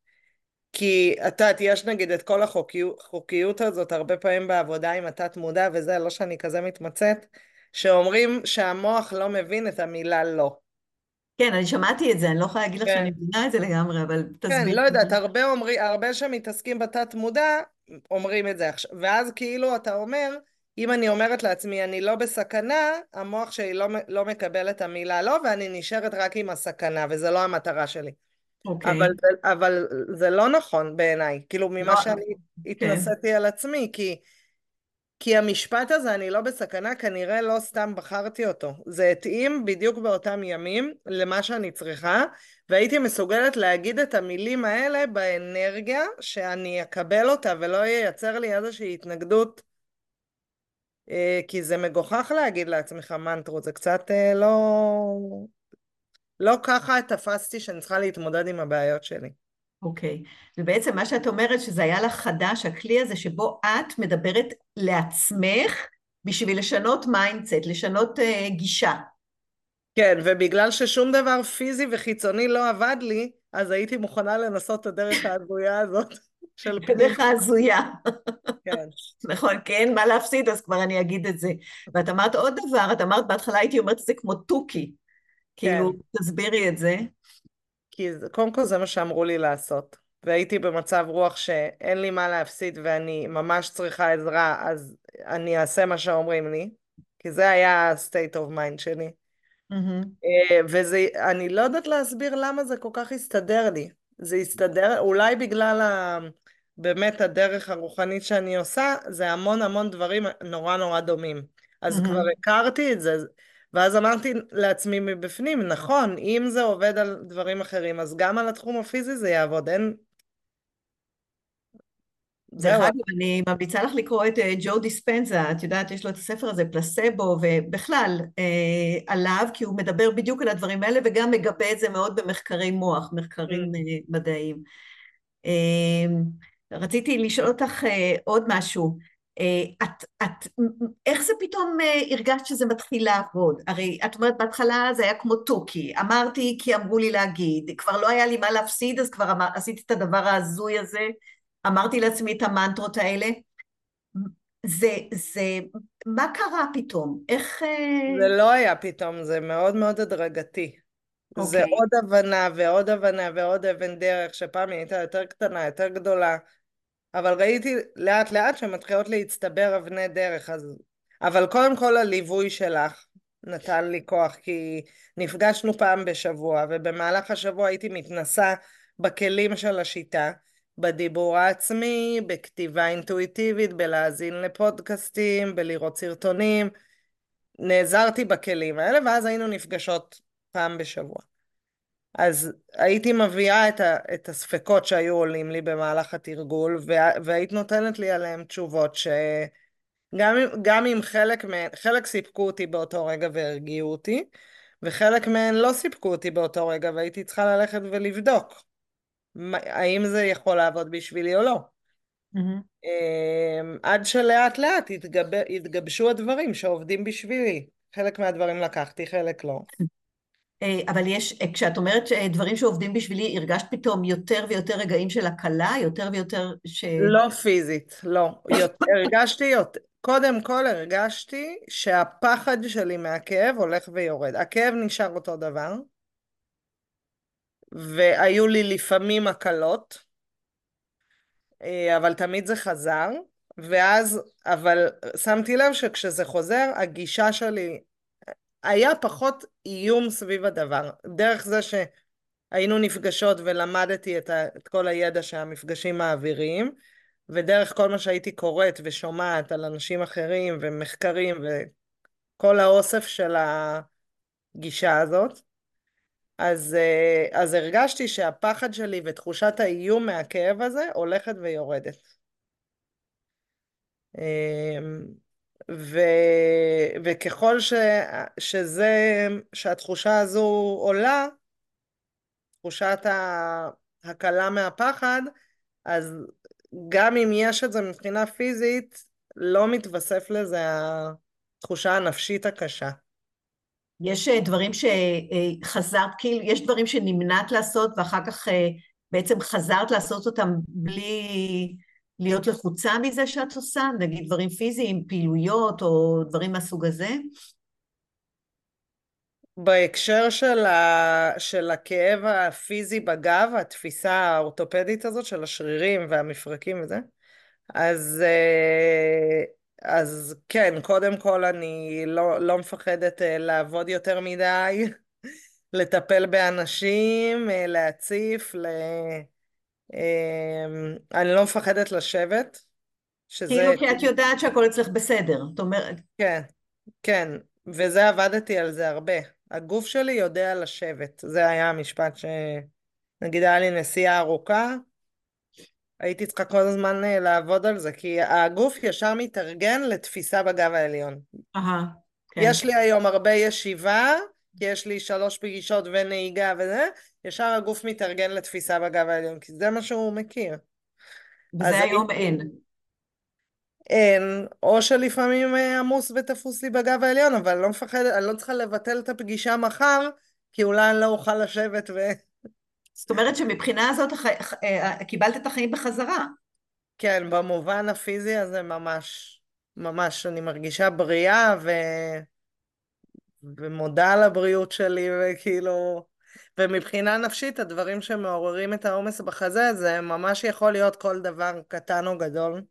כי את יודעת, יש נגיד את כל החוקיות הזאת הרבה פעמים בעבודה עם התת מודע וזה, לא שאני כזה מתמצאת, שאומרים שהמוח לא מבין את המילה לא. כן, אני שמעתי את זה, אני לא יכולה להגיד לך כן. שאני מבינה את זה לגמרי, אבל תסביר. כן, לא יודעת, הרבה, אומרי, הרבה שמתעסקים בתת מודע אומרים את זה עכשיו, ואז כאילו אתה אומר, אם אני אומרת לעצמי אני לא בסכנה, המוח שלי לא, לא מקבל את המילה לא, ואני נשארת רק עם הסכנה, וזה לא המטרה שלי. אוקיי. אבל, אבל זה לא נכון בעיניי, כאילו ממה לא, שאני כן. התנסיתי על עצמי, כי, כי המשפט הזה, אני לא בסכנה, כנראה לא סתם בחרתי אותו. זה התאים בדיוק באותם ימים למה שאני צריכה, והייתי מסוגלת להגיד את המילים האלה באנרגיה, שאני אקבל אותה ולא ייצר לי איזושהי התנגדות. אה, כי זה מגוחך להגיד לעצמך מנטרות, זה קצת אה, לא... לא ככה תפסתי שאני צריכה להתמודד עם הבעיות שלי. אוקיי. ובעצם מה שאת אומרת שזה היה לך חדש, הכלי הזה שבו את מדברת לעצמך בשביל לשנות mindset, לשנות אה, גישה. כן, ובגלל ששום דבר פיזי וחיצוני לא עבד לי, אז הייתי מוכנה לנסות את הדרך ההזויה הזאת של פנים. הדרך ההזויה. כן. נכון, כי אין מה להפסיד, אז כבר אני אגיד את זה. ואת אמרת עוד דבר, את אמרת בהתחלה הייתי אומרת את זה כמו תוכי. כאילו, תסבירי את זה. כי קודם כל זה מה שאמרו לי לעשות. והייתי במצב רוח שאין לי מה להפסיד ואני ממש צריכה עזרה, אז אני אעשה מה שאומרים לי. כי זה היה ה-state of mind שלי. מהמם. אה, וזה, אני לא יודעת להסביר למה זה כל כך הסתדר לי. זה הסתדר, אולי בגלל ה... באמת הדרך הרוחנית שאני עושה, זה המון המון דברים נורא נורא דומים. אז מהמם. כבר הכרתי את זה, ואז אמרתי לעצמי מבפנים, נכון, אם זה עובד על דברים אחרים, אז גם על התחום הפיזי זה יעבוד, אין... דרך אגב, אני ממליצה לך לקרוא את אה, ג'ו דיספנזה, את יודעת, יש לו את הספר הזה, פלסבו, ובכלל אה, עליו, כי הוא מדבר בדיוק על הדברים האלה, וגם מגבה את זה מאוד במחקרי מוח, מחקרים Mm. אה, מדעיים. אה, רציתי לשאול אותך אה, עוד משהו. אה, את, את, איך זה פתאום אה, הרגשת שזה מתחיל לעבוד? הרי את אומרת, בהתחלה זה היה כמו תוכי, אמרתי כי אמרו לי להגיד, כבר לא היה לי מה להפסיד, אז כבר אמר, עשיתי את הדבר ההזוי הזה, אמרתי לעצמי את המנטרות האלה. זה, זה, מה קרה פתאום? איך... אה, זה לא היה פתאום, זה מאוד מאוד הדרגתי. זה אוקיי. עוד הבנה ועוד הבנה ועוד אבן דרך, שפעם היא הייתה יותר קטנה, יותר גדולה, אבל ראיתי לאט לאט שמתחילות להצטבר אבני דרך, אז... אבל קודם כל הליווי שלך נתן לי כוח, כי נפגשנו פעם בשבוע, ובמהלך השבוע הייתי מתנסה בכלים של השיטה, בדיבור העצמי, בכתיבה אינטואיטיבית, בלהאזין לפודקאסטים, בלראות סרטונים. נעזרתי בכלים האלה, ואז היינו נפגשות פעם בשבוע. אז הייתי מביאה את, ה, את הספקות שהיו עולים לי במהלך התרגול, וה, והיית נותנת לי עליהם תשובות שגם גם אם חלק מהן, חלק סיפקו אותי באותו רגע והרגיעו אותי, וחלק מהן לא סיפקו אותי באותו רגע, והייתי צריכה ללכת ולבדוק מה- האם זה יכול לעבוד בשבילי או לא. מהמם. אמ, עד שלאט לאט התגב... התגבשו הדברים שעובדים בשבילי. חלק מהדברים לקחתי, חלק לא. אה, אבל יש, אה, כשאת אומרת אה, דברים שעובדים בשבילי, הרגשת פתאום יותר ויותר רגעים של הקלה, יותר ויותר ש... לא פיזית, לא. יותר, הרגשתי יותר, קודם כל הרגשתי שהפחד שלי מהכאב הולך ויורד. הכאב נשאר אותו דבר, והיו לי לפעמים הקלות, אבל תמיד זה חזר, ואז, אבל שמתי לב שכשזה חוזר, הגישה שלי, היה פחות איום סביב הדבר. דרך זה שהיינו נפגשות ולמדתי את, ה, את כל הידע שהמפגשים מעבירים, ודרך כל מה שהייתי קוראת ושומעת על אנשים אחרים ומחקרים וכל האוסף של הגישה הזאת, אז, אז הרגשתי שהפחד שלי ותחושת האיום מהכאב הזה הולכת ויורדת. ו, וככל ש, שזה, שהתחושה הזו עולה, תחושת ההקלה מהפחד, אז גם אם יש את זה מבחינה פיזית, לא מתווסף לזה התחושה הנפשית הקשה. יש אה, דברים שחזרת, כאילו, יש דברים שנמנעת לעשות ואחר כך אה, בעצם חזרת לעשות אותם בלי להיות לחוצה מזה שאת עושה? נגיד דברים פיזיים, פעילויות או דברים מהסוג הזה? בהקשר של, ה... של הכאב הפיזי בגב, התפיסה האורתופדית הזאת של השרירים והמפרקים וזה, אז, אה, אז כן, קודם כל אני לא, לא מפחדת אה, לעבוד יותר מדי, לטפל באנשים, אה, להציף, ל... אני לא מפחדת לשבת, שזה... כאילו כי את יודעת שהכל אצלך בסדר, זאת אומרת... כן, כן, וזה עבדתי על זה הרבה. הגוף שלי יודע לשבת. זה היה המשפט ש... נגיד היה לי נסיעה ארוכה, הייתי צריכה כל הזמן אה, לעבוד על זה, כי הגוף ישר מתארגן לתפיסה בגב העליון. אהה, כן. יש לי היום הרבה ישיבה, כי יש לי שלוש פגישות ונהיגה וזה, ישר הגוף מתארגן לתפיסה בגב העליון, כי זה מה שהוא מכיר. וזה היום אני... אין. אין, או שלפעמים אה, עמוס ותפוס לי בגב העליון, אבל אני לא מפחדת, אני לא צריכה לבטל את הפגישה מחר, כי אולי אני לא אוכל לשבת ו... זאת אומרת שמבחינה הזאת הח... אה, קיבלת את החיים בחזרה. כן, במובן הפיזי הזה ממש, ממש, אני מרגישה בריאה ו... ומודה על הבריאות שלי, וכאילו... ומבחינה נפשית, הדברים שמעוררים את העומס בחזה, זה ממש יכול להיות כל דבר קטן או גדול.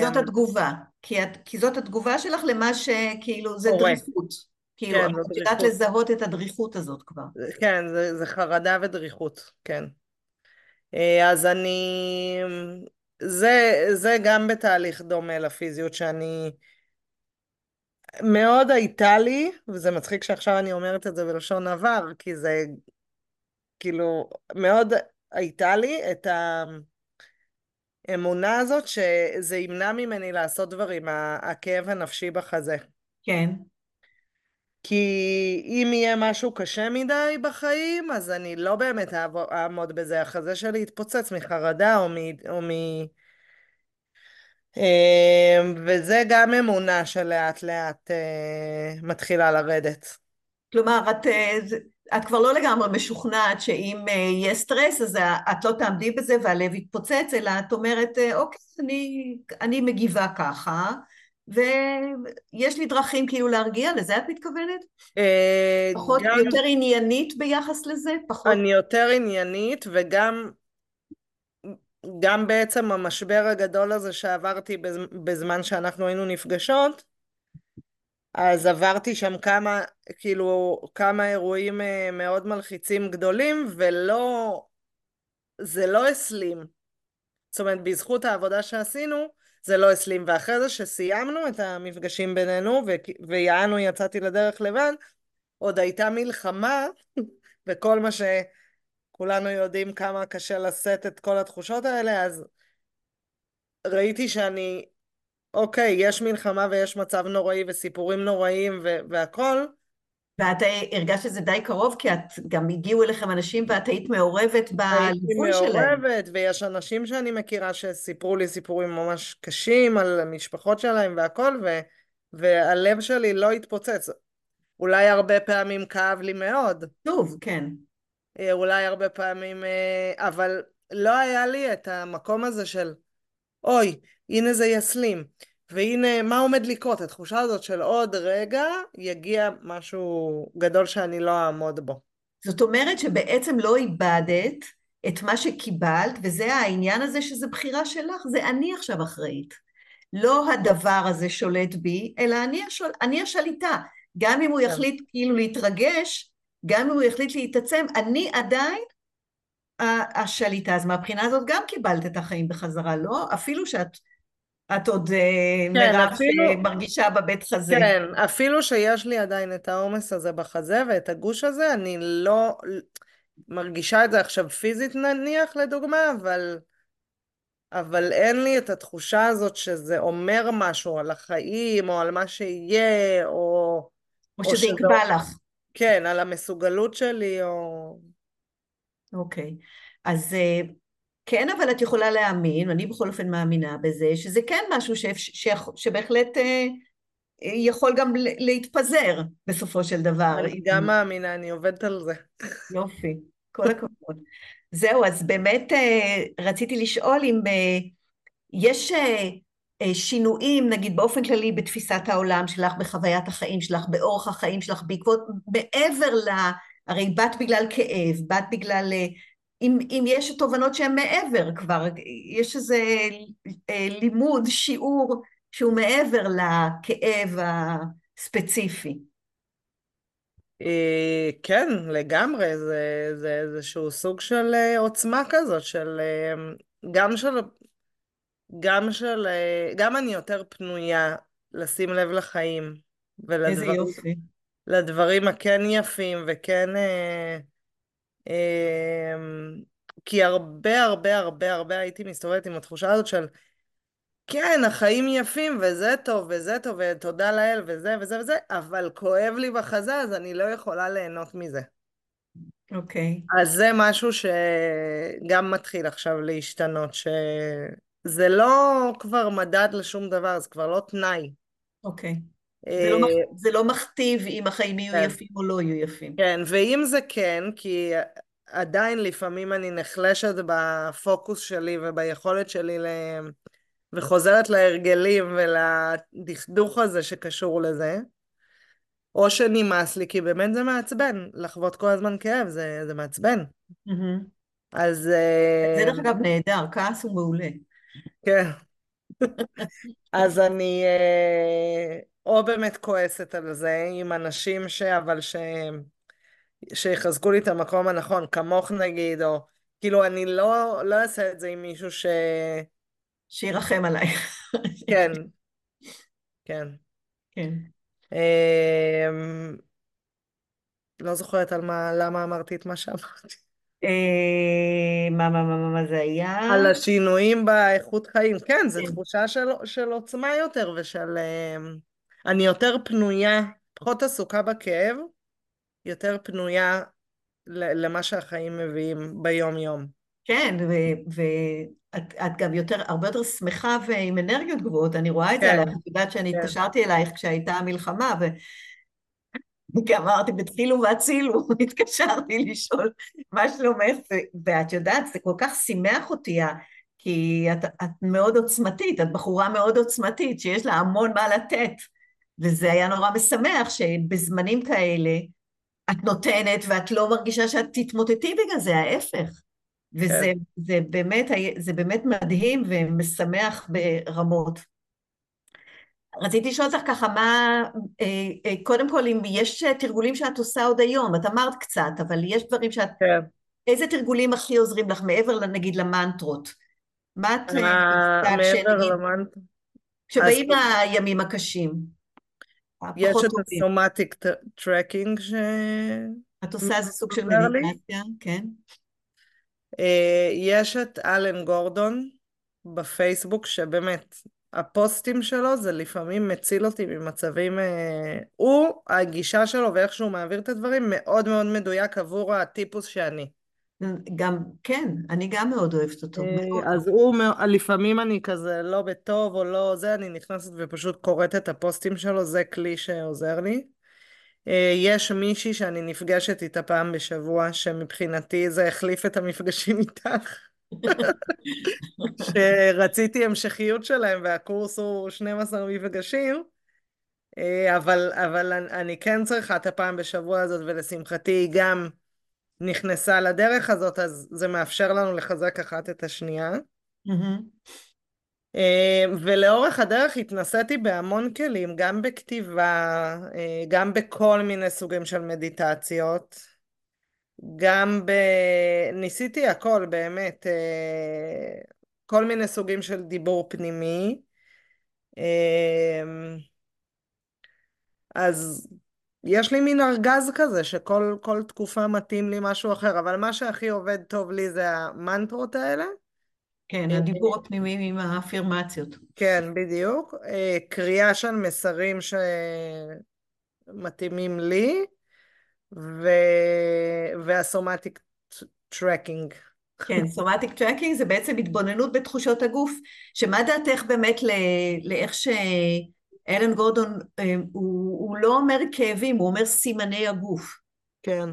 זאת אמ, התגובה, כי, את, כי זאת התגובה שלך למה שכאילו זה קורה. דריכות. כאילו, כן, את יודעת לזהות את הדריכות הזאת כבר. כן, זה, זה חרדה ודריכות, כן. אה, אז אני... זה, זה גם בתהליך דומה לפיזיות שאני... מאוד הייתה לי, וזה מצחיק שעכשיו אני אומרת את זה בלשון עבר, כי זה כאילו, מאוד הייתה לי את. האמונה הזאת שזה ימנע ממני לעשות דברים, הכאב הנפשי בחזה. כן. כי אם יהיה משהו קשה מדי בחיים, אז אני לא באמת אעמוד בזה. החזה שלי יתפוצץ מחרדה או מ... או וזה גם אמונה שלאט לאט אה, מתחילה לרדת. כלומר, את, אה, את כבר לא לגמרי משוכנעת שאם אה, יהיה סטרס אז את לא תעמדי בזה והלב יתפוצץ, אלא את אומרת, אוקיי, אני, אני מגיבה ככה, ויש לי דרכים כאילו להרגיע, לזה את מתכוונת? פחות, גם... יותר עניינית ביחס לזה? פחות... אני יותר עניינית וגם גם בעצם המשבר הגדול הזה שעברתי בזמן שאנחנו היינו נפגשות, אז עברתי שם כמה, כאילו, כמה אירועים אה, מאוד מלחיצים גדולים, ולא, זה לא הסלים. זאת אומרת, בזכות העבודה שעשינו, זה לא הסלים. ואחרי זה שסיימנו את המפגשים בינינו, ויענו יצאתי לדרך לבד, עוד הייתה מלחמה, וכל מה שכולנו יודעים כמה קשה לשאת את כל התחושות האלה, אז ראיתי שאני אוקיי, יש מלחמה ויש מצב נוראי וסיפורים נוראיים והכל. ואת הרגשת שזה די קרוב, כי את גם הגיעו אליכם אנשים ואת היית מעורבת בליווי שלהם. הייתי מעורבת, ויש אנשים שאני מכירה שסיפרו לי סיפורים ממש קשים על המשפחות שלהם והכל, ו, והלב שלי לא התפוצץ. אולי הרבה פעמים כאב לי מאוד. טוב, כן. אה, אולי הרבה פעמים, אה, אבל לא היה לי את המקום הזה של, אוי, הנה זה יסלים. והנה מה עומד לקרות, התחושה הזאת של עוד רגע יגיע משהו גדול שאני לא אעמוד בו. זאת אומרת שבעצם לא איבדת את מה שקיבלת, וזה העניין הזה שזה בחירה שלך, זה אני עכשיו אחראית. לא הדבר הזה שולט בי, אלא אני, השול, אני השליטה. גם אם הוא כן. יחליט כאילו להתרגש, גם אם הוא יחליט להתעצם, אני עדיין השליטה. אז מהבחינה הזאת גם קיבלת את החיים בחזרה, לא? אפילו שאת את עוד אה, כן, מירב אפילו, שמרגישה בבית חזה. כן, אפילו שיש לי עדיין את העומס הזה בחזה ואת הגוש הזה, אני לא מרגישה את זה עכשיו פיזית נניח לדוגמה, אבל, אבל אין לי את התחושה הזאת שזה אומר משהו על החיים או על מה שיהיה, או... או שזה יקבע לך. כן, על המסוגלות שלי, או... אוקיי. אז אה, כן, אבל את יכולה להאמין, אני בכל אופן מאמינה בזה, שזה כן משהו ש, ש, שבהחלט אה, יכול גם להתפזר בסופו של דבר. אני גם מאמינה, אני עובדת על זה. יופי, כל הכבוד. זהו, אז באמת אה, רציתי לשאול אם יש שינויים, נגיד באופן כללי בתפיסת העולם שלך, בחוויית החיים שלך, באורח החיים שלך, בעקבות, מעבר ל... הרי באת בגלל כאב, באת בגלל אם, אם יש תובנות שהן מעבר כבר, יש איזה אה, לימוד, שיעור שהוא מעבר לכאב הספציפי. אה, כן, לגמרי, זה, זה איזשהו סוג של אה, עוצמה כזאת, של גם של, גם של, גם אני יותר פנויה לשים לב לחיים. ולדברים, איזה יופי. לדברים הכן יפים וכן... אמ, כי הרבה הרבה הרבה הרבה הייתי מסתובבת עם התחושה הזאת של כן, החיים יפים וזה טוב וזה טוב ותודה לאל וזה וזה וזה, אבל כואב לי בחזה אז אני לא יכולה ליהנות מזה. אוקיי. Okay. אז זה משהו שגם מתחיל עכשיו להשתנות, שזה לא כבר מדד לשום דבר, זה כבר לא תנאי. אוקיי. Okay. זה לא, אה, זה לא מכתיב אם החיים יהיו כן. יפים או לא יהיו יפים. כן, ואם זה כן, כי עדיין לפעמים אני נחלשת בפוקוס שלי וביכולת שלי ל... וחוזרת להרגלים ולדכדוך הזה שקשור לזה, או שנמאס לי, כי באמת זה מעצבן, לחוות כל הזמן כאב, זה, זה מעצבן. Mm-hmm. אז... זה דרך אגב נהדר, כעס הוא מעולה. כן. אז אני אה, או באמת כועסת על זה עם אנשים ש... אבל ש... שיחזקו לי את המקום הנכון, כמוך נגיד, או כאילו אני לא, לא אעשה את זה עם מישהו ש... שירחם עלייך. כן, כן. כן. אמ... לא זוכרת על מה, למה אמרתי את מה שאמרתי. אה, מה, מה, מה, מה זה היה? על השינויים באיכות חיים. כן, זו כן. תחושה של, של עוצמה יותר ושל... אמ, אני יותר פנויה, פחות עסוקה בכאב, יותר פנויה למה שהחיים מביאים ביום-יום. כן, ואת גם יותר, הרבה יותר שמחה ועם אנרגיות גבוהות, אני רואה את כן. זה עליך, את יודעת שאני כן. התקשרתי אלייך כשהייתה המלחמה, ו... כי אמרתי, בתחילו והצילו, התקשרתי לשאול מה שלומך, ואת יודעת, זה כל כך שימח אותי, כי את, את מאוד עוצמתית, את בחורה מאוד עוצמתית, שיש לה המון מה לתת, וזה היה נורא משמח שבזמנים כאלה, את נותנת ואת לא מרגישה שאת תתמוטטי בגלל זה, ההפך. וזה כן. זה באמת, זה באמת מדהים ומשמח ברמות. רציתי לשאול אותך ככה, מה, אה, אה, קודם כל, אם יש תרגולים שאת עושה עוד היום, את אמרת קצת, אבל יש דברים שאת... כן. איזה תרגולים הכי עוזרים לך, מעבר, נגיד, למנטרות? מה את... אה, מעבר למנטרות? כשבאים הימים הקשים. יש את ה somatic tracking ש... את עושה איזה סוג של מדיטציה, כן? יש את אלן גורדון בפייסבוק, שבאמת, הפוסטים שלו זה לפעמים מציל אותי ממצבים... אה, הוא, הגישה שלו ואיך שהוא מעביר את הדברים מאוד מאוד מדויק עבור הטיפוס שאני. גם, כן, אני גם מאוד אוהבת אותו. אה, אז הוא, לפעמים אני כזה לא בטוב או לא זה, אני נכנסת ופשוט קוראת את הפוסטים שלו, זה כלי שעוזר לי. אה, יש מישהי שאני נפגשת איתה פעם בשבוע, שמבחינתי זה החליף את המפגשים איתך. שרציתי המשכיות שלהם והקורס הוא 12 מפגשים, אה, אבל, אבל אני כן צריכה את הפעם בשבוע הזאת, ולשמחתי היא גם נכנסה לדרך הזאת, אז זה מאפשר לנו לחזק אחת את השנייה. Mm-hmm. ולאורך הדרך התנסיתי בהמון כלים, גם בכתיבה, אה, גם בכל מיני סוגים של מדיטציות, גם ב... ניסיתי הכל באמת, אה, כל מיני סוגים של דיבור פנימי, אמ, אז יש לי מין ארגז כזה שכל כל תקופה מתאים לי משהו אחר, אבל מה שהכי עובד טוב לי זה המנטרות האלה. כן, הדיבור הפנימי עם האפירמציות. כן, בדיוק. אה, קריאה של מסרים שמתאימים לי, ו... וה somatic tracking. כן, somatic tracking זה בעצם התבוננות בתחושות הגוף, שמה דעתך באמת ל... לאיך שאלן גורדון, אה, הוא, הוא לא אומר כאבים, הוא אומר סימני הגוף. כן.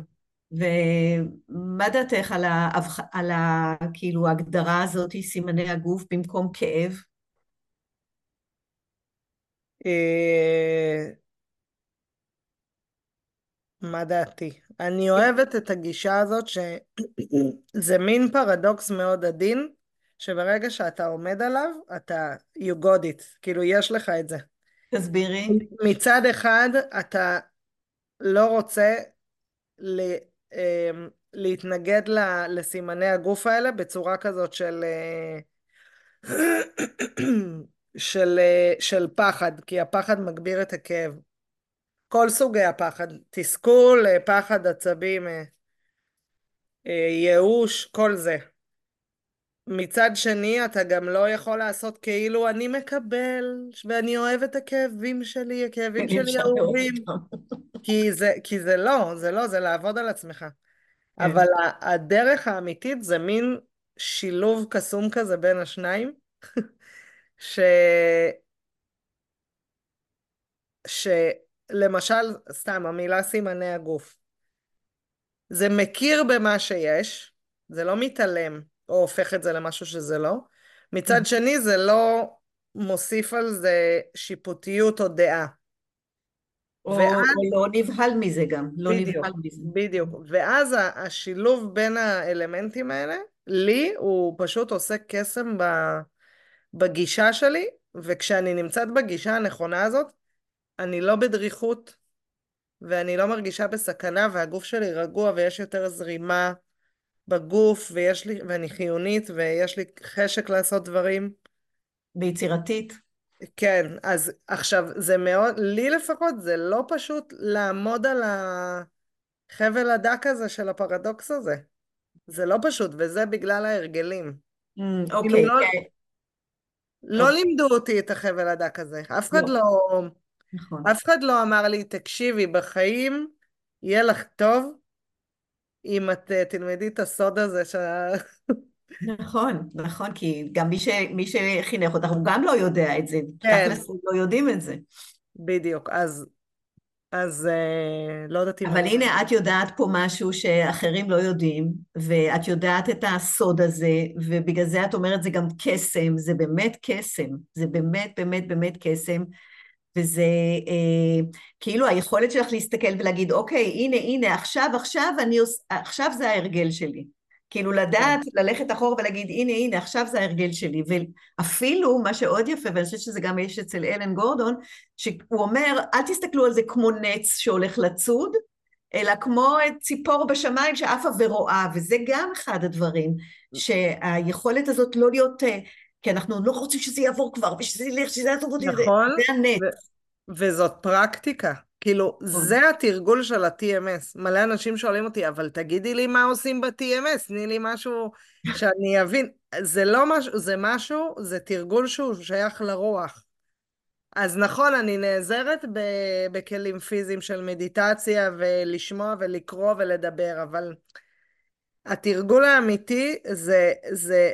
ומה דעתך על, ה... על ה... כאילו ההגדרה הזאת, סימני הגוף במקום כאב? מה דעתי? אני אוהבת את הגישה הזאת שזה מין פרדוקס מאוד עדין, שברגע שאתה עומד עליו, אתה you got it, כאילו יש לך את זה. תסבירי. מצד אחד, אתה לא רוצה ל, אמ, להתנגד לסימני הגוף האלה בצורה כזאת של, אה, של, אה, של פחד, כי הפחד מגביר את הכאב. כל סוגי הפחד, תסכול, אה, פחד, עצבים, אה, אה, ייאוש, כל זה. מצד שני, אתה גם לא יכול לעשות כאילו אני מקבל, ואני אוהב את הכאבים שלי, הכאבים שלי אהובים. כי זה, כי זה לא, זה לא, זה לעבוד על עצמך. כן. אבל הדרך האמיתית זה מין שילוב קסום כזה בין השניים, ש... ש... למשל, סתם, המילה סימני הגוף. זה מכיר במה שיש, זה לא מתעלם או הופך את זה למשהו שזה לא. מצד שני, זה לא מוסיף על זה שיפוטיות או דעה. או, ואז, או לא נבהל מזה גם, לא בדיוק, נבהל מזה. בדיוק, ואז השילוב בין האלמנטים האלה, לי הוא פשוט עושה קסם בגישה שלי, וכשאני נמצאת בגישה הנכונה הזאת, אני לא בדריכות, ואני לא מרגישה בסכנה, והגוף שלי רגוע, ויש יותר זרימה בגוף, ויש לי, ואני חיונית, ויש לי חשק לעשות דברים. ויצירתית. כן, אז עכשיו, זה מאוד, לי לפחות, זה לא פשוט לעמוד על החבל הדק הזה של הפרדוקס הזה. זה לא פשוט, וזה בגלל ההרגלים. Mm, אוקיי. Mm, okay, לא, okay. לא okay. לימדו אותי את החבל הדק הזה. אף אחד לא... לא נכון. אף אחד לא אמר לי, תקשיבי, בחיים יהיה לך טוב אם את uh, תלמדי את הסוד הזה ש... נכון, נכון, כי גם מי, ש... מי שחינך אותך, הוא גם לא יודע את זה. כן. תכלס לא יודעים את זה. בדיוק, אז, אז אה, לא יודעת אם... אבל הנה, את יודעת פה משהו שאחרים לא יודעים, ואת יודעת את הסוד הזה, ובגלל זה את אומרת זה גם קסם, זה באמת קסם, זה באמת באמת באמת קסם. וזה אה, כאילו היכולת שלך להסתכל ולהגיד, אוקיי, הנה, הנה, עכשיו, עכשיו, אני עוש... עכשיו זה ההרגל שלי. כאילו לדעת, כן. ללכת אחורה ולהגיד, הנה, הנה, עכשיו זה ההרגל שלי. ואפילו, מה שעוד יפה, ואני חושבת שזה גם יש אצל אלן גורדון, שהוא אומר, אל תסתכלו על זה כמו נץ שהולך לצוד, אלא כמו ציפור בשמיים שעפה ורואה, וזה גם אחד הדברים, שהיכולת הזאת לא להיות אה, כי אנחנו לא רוצים שזה יעבור כבר, ושזה ילך, שזה יעבור, נכון, זה הנט. ו- וזאת פרקטיקה. כאילו, נכון. זה התרגול של ה-TMS. מלא אנשים שואלים אותי, אבל תגידי לי מה עושים ב-TMS, תני לי משהו שאני אבין. זה לא משהו, זה משהו, זה תרגול שהוא שייך לרוח. אז נכון, אני נעזרת ב- בכלים פיזיים של מדיטציה, ולשמוע ולקרוא ולדבר, אבל התרגול האמיתי זה, זה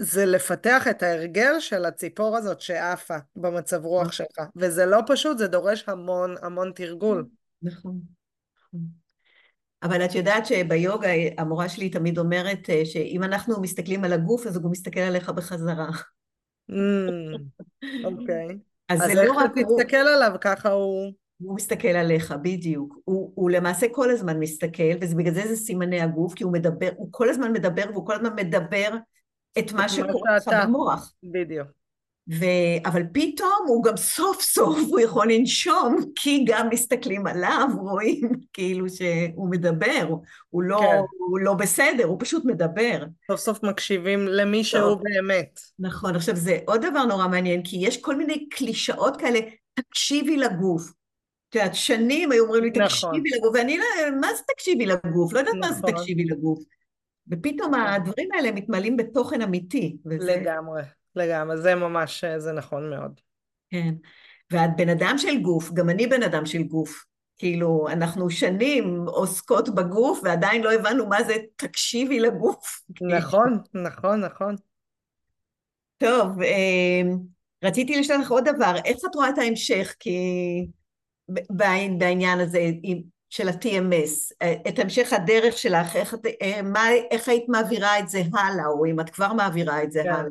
זה לפתח את ההרגל של הציפור הזאת שעפה במצב רוח נכון. שלך. וזה לא פשוט, זה דורש המון המון תרגול. נכון. נכון. אבל את יודעת שביוגה המורה שלי תמיד אומרת אה, שאם אנחנו מסתכלים על הגוף, אז הוא גם מסתכל עליך בחזרה. אוקיי. אז, אז איך לא אתה תסתכל עליו, ככה הוא... הוא מסתכל עליך, בדיוק. הוא, הוא למעשה כל הזמן מסתכל, ובגלל זה זה סימני הגוף, כי הוא מדבר, הוא כל הזמן מדבר, והוא כל הזמן מדבר את מה שקורה לך במוח. בדיוק. ו... אבל פתאום הוא גם סוף סוף הוא יכול לנשום, כי גם מסתכלים עליו, רואים כאילו שהוא מדבר, הוא לא, כן. הוא לא בסדר, הוא פשוט מדבר. סוף סוף מקשיבים למי שהוא באמת. נכון, עכשיו זה עוד דבר נורא מעניין, כי יש כל מיני קלישאות כאלה, תקשיבי לגוף. את יודעת, שנים היו אומרים לי. תקשיבי נכון. לגוף, ואני לא, מה זה תקשיבי לגוף? לא יודעת נכון. מה זה נכון. תקשיבי לגוף. ופתאום. הדברים האלה מתמלאים בתוכן אמיתי. וזה... לגמרי. לגמרי, זה ממש, זה נכון מאוד. כן, ואת בן אדם של גוף, גם אני בן אדם של גוף. כאילו, אנחנו שנים עוסקות בגוף ועדיין לא הבנו מה זה תקשיבי לגוף. נכון, נכון, נכון. טוב, אה, רציתי לשאול לך עוד דבר, איך את רואה את ההמשך? כי בעניין הזה של ה-TMS, את המשך הדרך שלך, איך, אה, מה, איך היית מעבירה את זה הלאה, או אם את כבר מעבירה את זה כן. הלאה?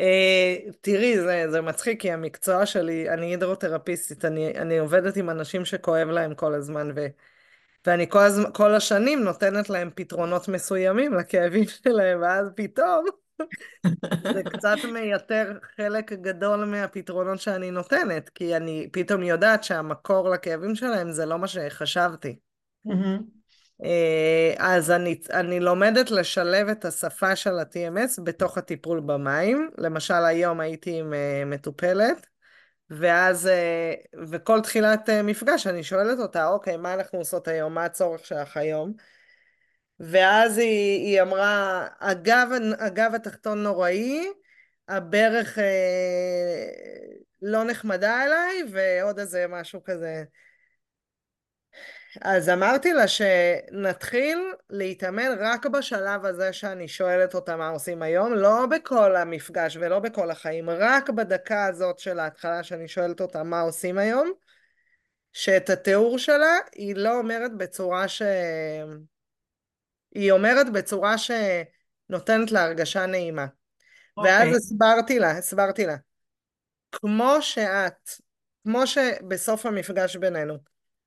Uh, תראי, זה, זה מצחיק, כי המקצוע שלי, אני הידרותרפיסטית, אני, אני עובדת עם אנשים שכואב להם כל הזמן, ו, ואני כל, הז, כל השנים נותנת להם פתרונות מסוימים לכאבים שלהם, ואז פתאום זה קצת מייתר חלק גדול מהפתרונות שאני נותנת, כי אני פתאום יודעת שהמקור לכאבים שלהם זה לא מה שחשבתי. אה, אז אני, אני לומדת לשלב את השפה של ה-TMS בתוך הטיפול במים. למשל, היום הייתי עם uh, מטופלת, ואז, uh, וכל תחילת מפגש אני שואלת אותה, אוקיי, מה אנחנו עושות היום? מה הצורך שלך היום? ואז היא, היא אמרה, הגב, הגב התחתון נוראי, הברך uh, לא נחמדה אליי, ועוד איזה משהו כזה. אז אמרתי לה שנתחיל להתאמן רק בשלב הזה שאני שואלת אותה מה עושים היום, לא בכל המפגש ולא בכל החיים, רק בדקה הזאת של ההתחלה שאני שואלת אותה מה עושים היום, שאת התיאור שלה היא לא אומרת בצורה ש... היא אומרת בצורה שנותנת לה הרגשה נעימה. Okay. ואז אוקיי. הסברתי לה, הסברתי לה, כמו שאת, כמו שבסוף המפגש בינינו,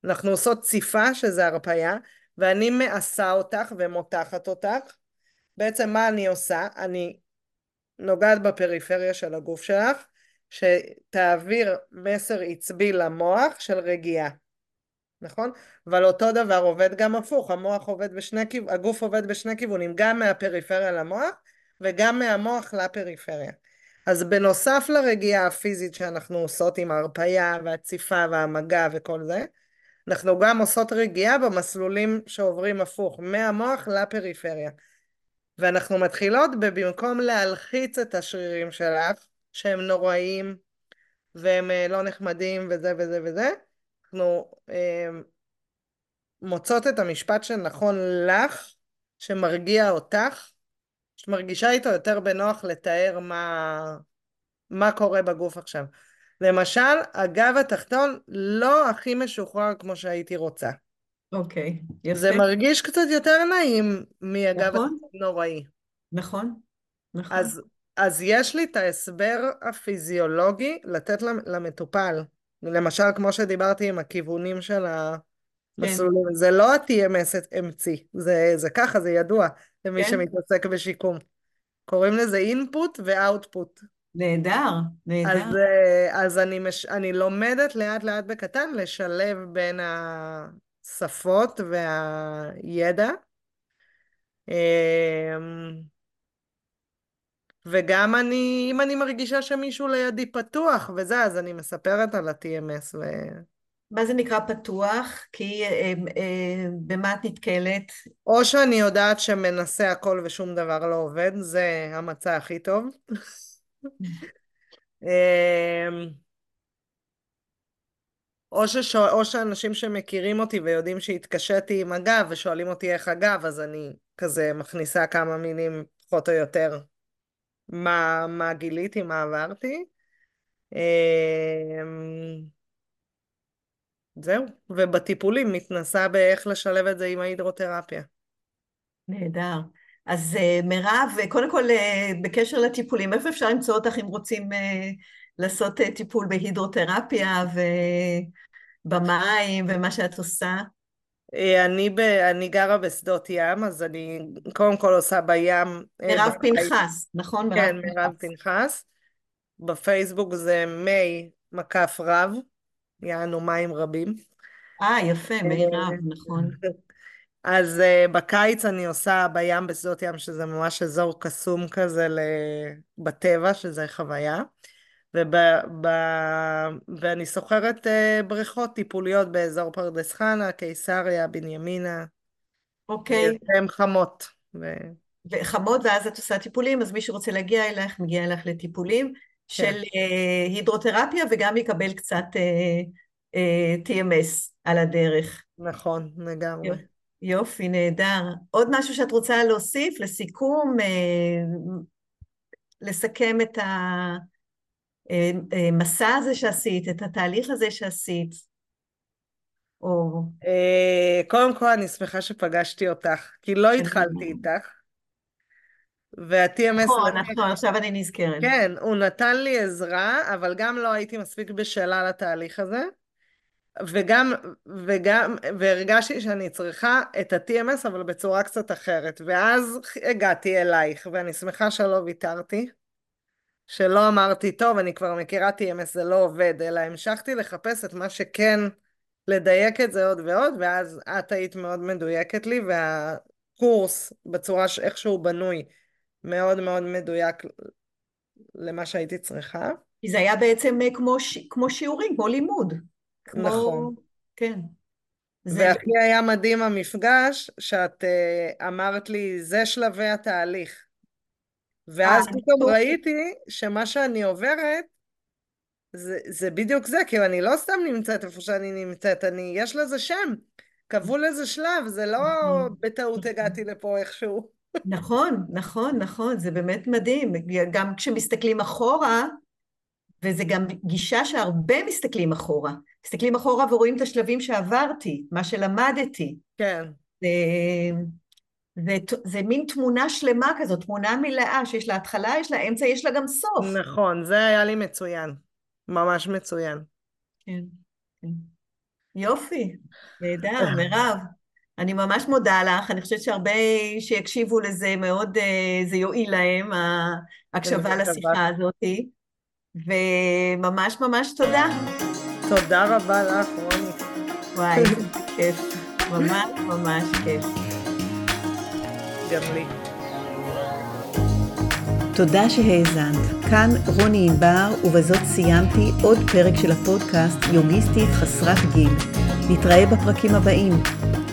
אנחנו עושות ציפה, שזה הרפייה, ואני מעשה אותך ומותחת אותך. בעצם מה אני עושה? אני נוגעת בפריפריה של הגוף שלך, שתעביר מסר עצבי למוח של רגיעה. נכון? אבל אותו דבר עובד גם הפוך, המוח עובד בשני כיוונים, הגוף עובד בשני כיוונים, גם מהפריפריה למוח וגם מהמוח לפריפריה. אז בנוסף לרגיעה הפיזית שאנחנו עושות עם ההרפייה והציפה והמגע וכל זה, אנחנו גם עושות רגיעה במסלולים שעוברים הפוך, מהמוח לפריפריה. ואנחנו מתחילות במקום להלחיץ את השרירים שלך, שהם נוראיים והם אה, לא נחמדים וזה וזה וזה, אנחנו אה, מוצאות את המשפט שנכון לך, שמרגיע אותך, שמרגישה איתו יותר בנוח לתאר מה, מה קורה בגוף עכשיו. למשל, הגב התחתון לא הכי משוחרר כמו שהייתי רוצה. אוקיי, okay, יפה. זה מרגיש קצת יותר נעים מהגב נכון? התחתון נוראי. נכון, נכון. אז, אז יש לי את ההסבר הפיזיולוגי לתת למטופל. למשל, כמו שדיברתי עם הכיוונים של המסלולים, כן. זה לא ה-TMS המציא, זה, זה ככה, זה ידוע למי כן. שמתעסק בשיקום. קוראים לזה input ו-output. נהדר, נהדר. אז, אז אני, מש, אני לומדת לאט לאט בקטן לשלב בין השפות והידע. וגם אני, אם אני מרגישה שמישהו לידי פתוח וזה, אז אני מספרת על ה-TMS. ו... מה זה נקרא פתוח? כי אה, אה, במה את נתקלת? או שאני יודעת שמנסה הכל ושום דבר לא עובד, זה המצע הכי טוב. אמ, או, ששואל, או שאנשים שמכירים אותי ויודעים שהתקשיתי עם הגב ושואלים אותי איך הגב, אז אני כזה מכניסה כמה מילים פחות או יותר מה, מה גיליתי, מה עברתי. אמ, זהו, ובטיפולים מתנסה באיך לשלב את זה עם ההידרותרפיה. נהדר. אז אה, מירב, קודם כל אה, בקשר לטיפולים, איפה אפשר למצוא אותך אם רוצים אה, לעשות טיפול בהידרותרפיה ובמים ומה שאת עושה? אני, ב, אני גרה בשדות ים, אז אני קודם כל עושה בים... מירב פנחס, נכון? כן, מירב פנחס. בפייסבוק זה מי מקף רב, יענו מים רבים. אה, יפה, מי רב, נכון. אז uh, בקיץ אני עושה בים בשדות ים, שזה ממש אזור קסום כזה בטבע, שזה חוויה. וב, ב, ואני סוחרת uh, בריכות טיפוליות באזור פרדס חנה, קיסריה, בנימינה. אוקיי. הן חמות. ו... וחמות, ואז את עושה טיפולים, אז מי שרוצה להגיע אלייך, מגיע אלייך לטיפולים כן. של uh, הידרותרפיה, וגם יקבל קצת uh, uh, TMS על הדרך. נכון, לגמרי. יופי, נהדר. עוד משהו שאת רוצה להוסיף לסיכום, אה, לסכם את המסע אה, הזה שעשית, את התהליך הזה שעשית? או... אה, קודם כל, אני שמחה שפגשתי אותך, כי לא התחלתי איתך. וה-TMS... נכון, נכון, עכשיו אני נזכרת. כן, הוא נתן לי עזרה, אבל גם לא הייתי מספיק בשלה לתהליך הזה. וגם, וגם, והרגשתי שאני צריכה את ה-TMS, אבל בצורה קצת אחרת. ואז הגעתי אלייך, ואני שמחה שלא ויתרתי. שלא אמרתי, טוב, אני כבר מכירה TMS, זה לא עובד, אלא המשכתי לחפש את מה שכן, לדייק את זה עוד ועוד, ואז את היית מאוד מדויקת לי, והקורס, בצורה שאיך שהוא בנוי, מאוד מאוד מדויק למה שהייתי צריכה. כי זה היה בעצם כמו, ש... כמו שיעורים, כמו לימוד. כמו... נכון. כן. והכי זה... היה מדהים המפגש, שאת uh, אמרת לי, זה שלבי התהליך. ואז 아, אה, פתאום ראיתי שמה שאני עוברת, זה, זה בדיוק זה, כאילו אני לא סתם נמצאת איפה שאני נמצאת, אני, יש לזה שם, קבעו לזה שלב, זה לא נכון. בטעות הגעתי לפה איכשהו. נכון, נכון, נכון, זה באמת מדהים. גם כשמסתכלים אחורה, וזה גם גישה שהרבה מסתכלים אחורה. מסתכלים אחורה ורואים את השלבים שעברתי, מה שלמדתי. כן. זה, זה, זה מין תמונה שלמה כזאת, תמונה מלאה שיש לה התחלה, יש לה אמצע, יש לה גם סוף. נכון, זה היה לי מצוין. ממש מצוין. כן, כן. יופי, נהדר, מירב. אני ממש מודה לך, אני חושבת שהרבה שיקשיבו לזה מאוד, אה, זה יועיל להם, ההקשבה לשיחה הזאתי. וממש ממש תודה. תודה רבה לך, רוני. וואי, כיף. ממש ממש כיף. גם לי. תודה שהאזנת. כאן רוני ענבר, ובזאת סיימתי עוד פרק של הפודקאסט יוגיסטית חסרת גיל. נתראה בפרקים הבאים.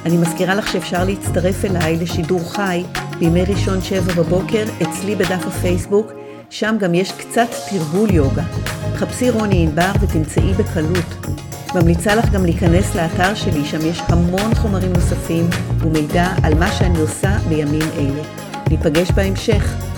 אני מזכירה לך שאפשר להצטרף אליי לשידור חי בימי ראשון שבע בבוקר אצלי בדף הפייסבוק שם גם יש קצת תרגול יוגה. חפשי רוני ענבר ותמצאי בקלות. ממליצה לך גם להיכנס לאתר שלי, שם יש המון חומרים נוספים ומידע על מה שאני עושה בימים אלה. ניפגש בהמשך.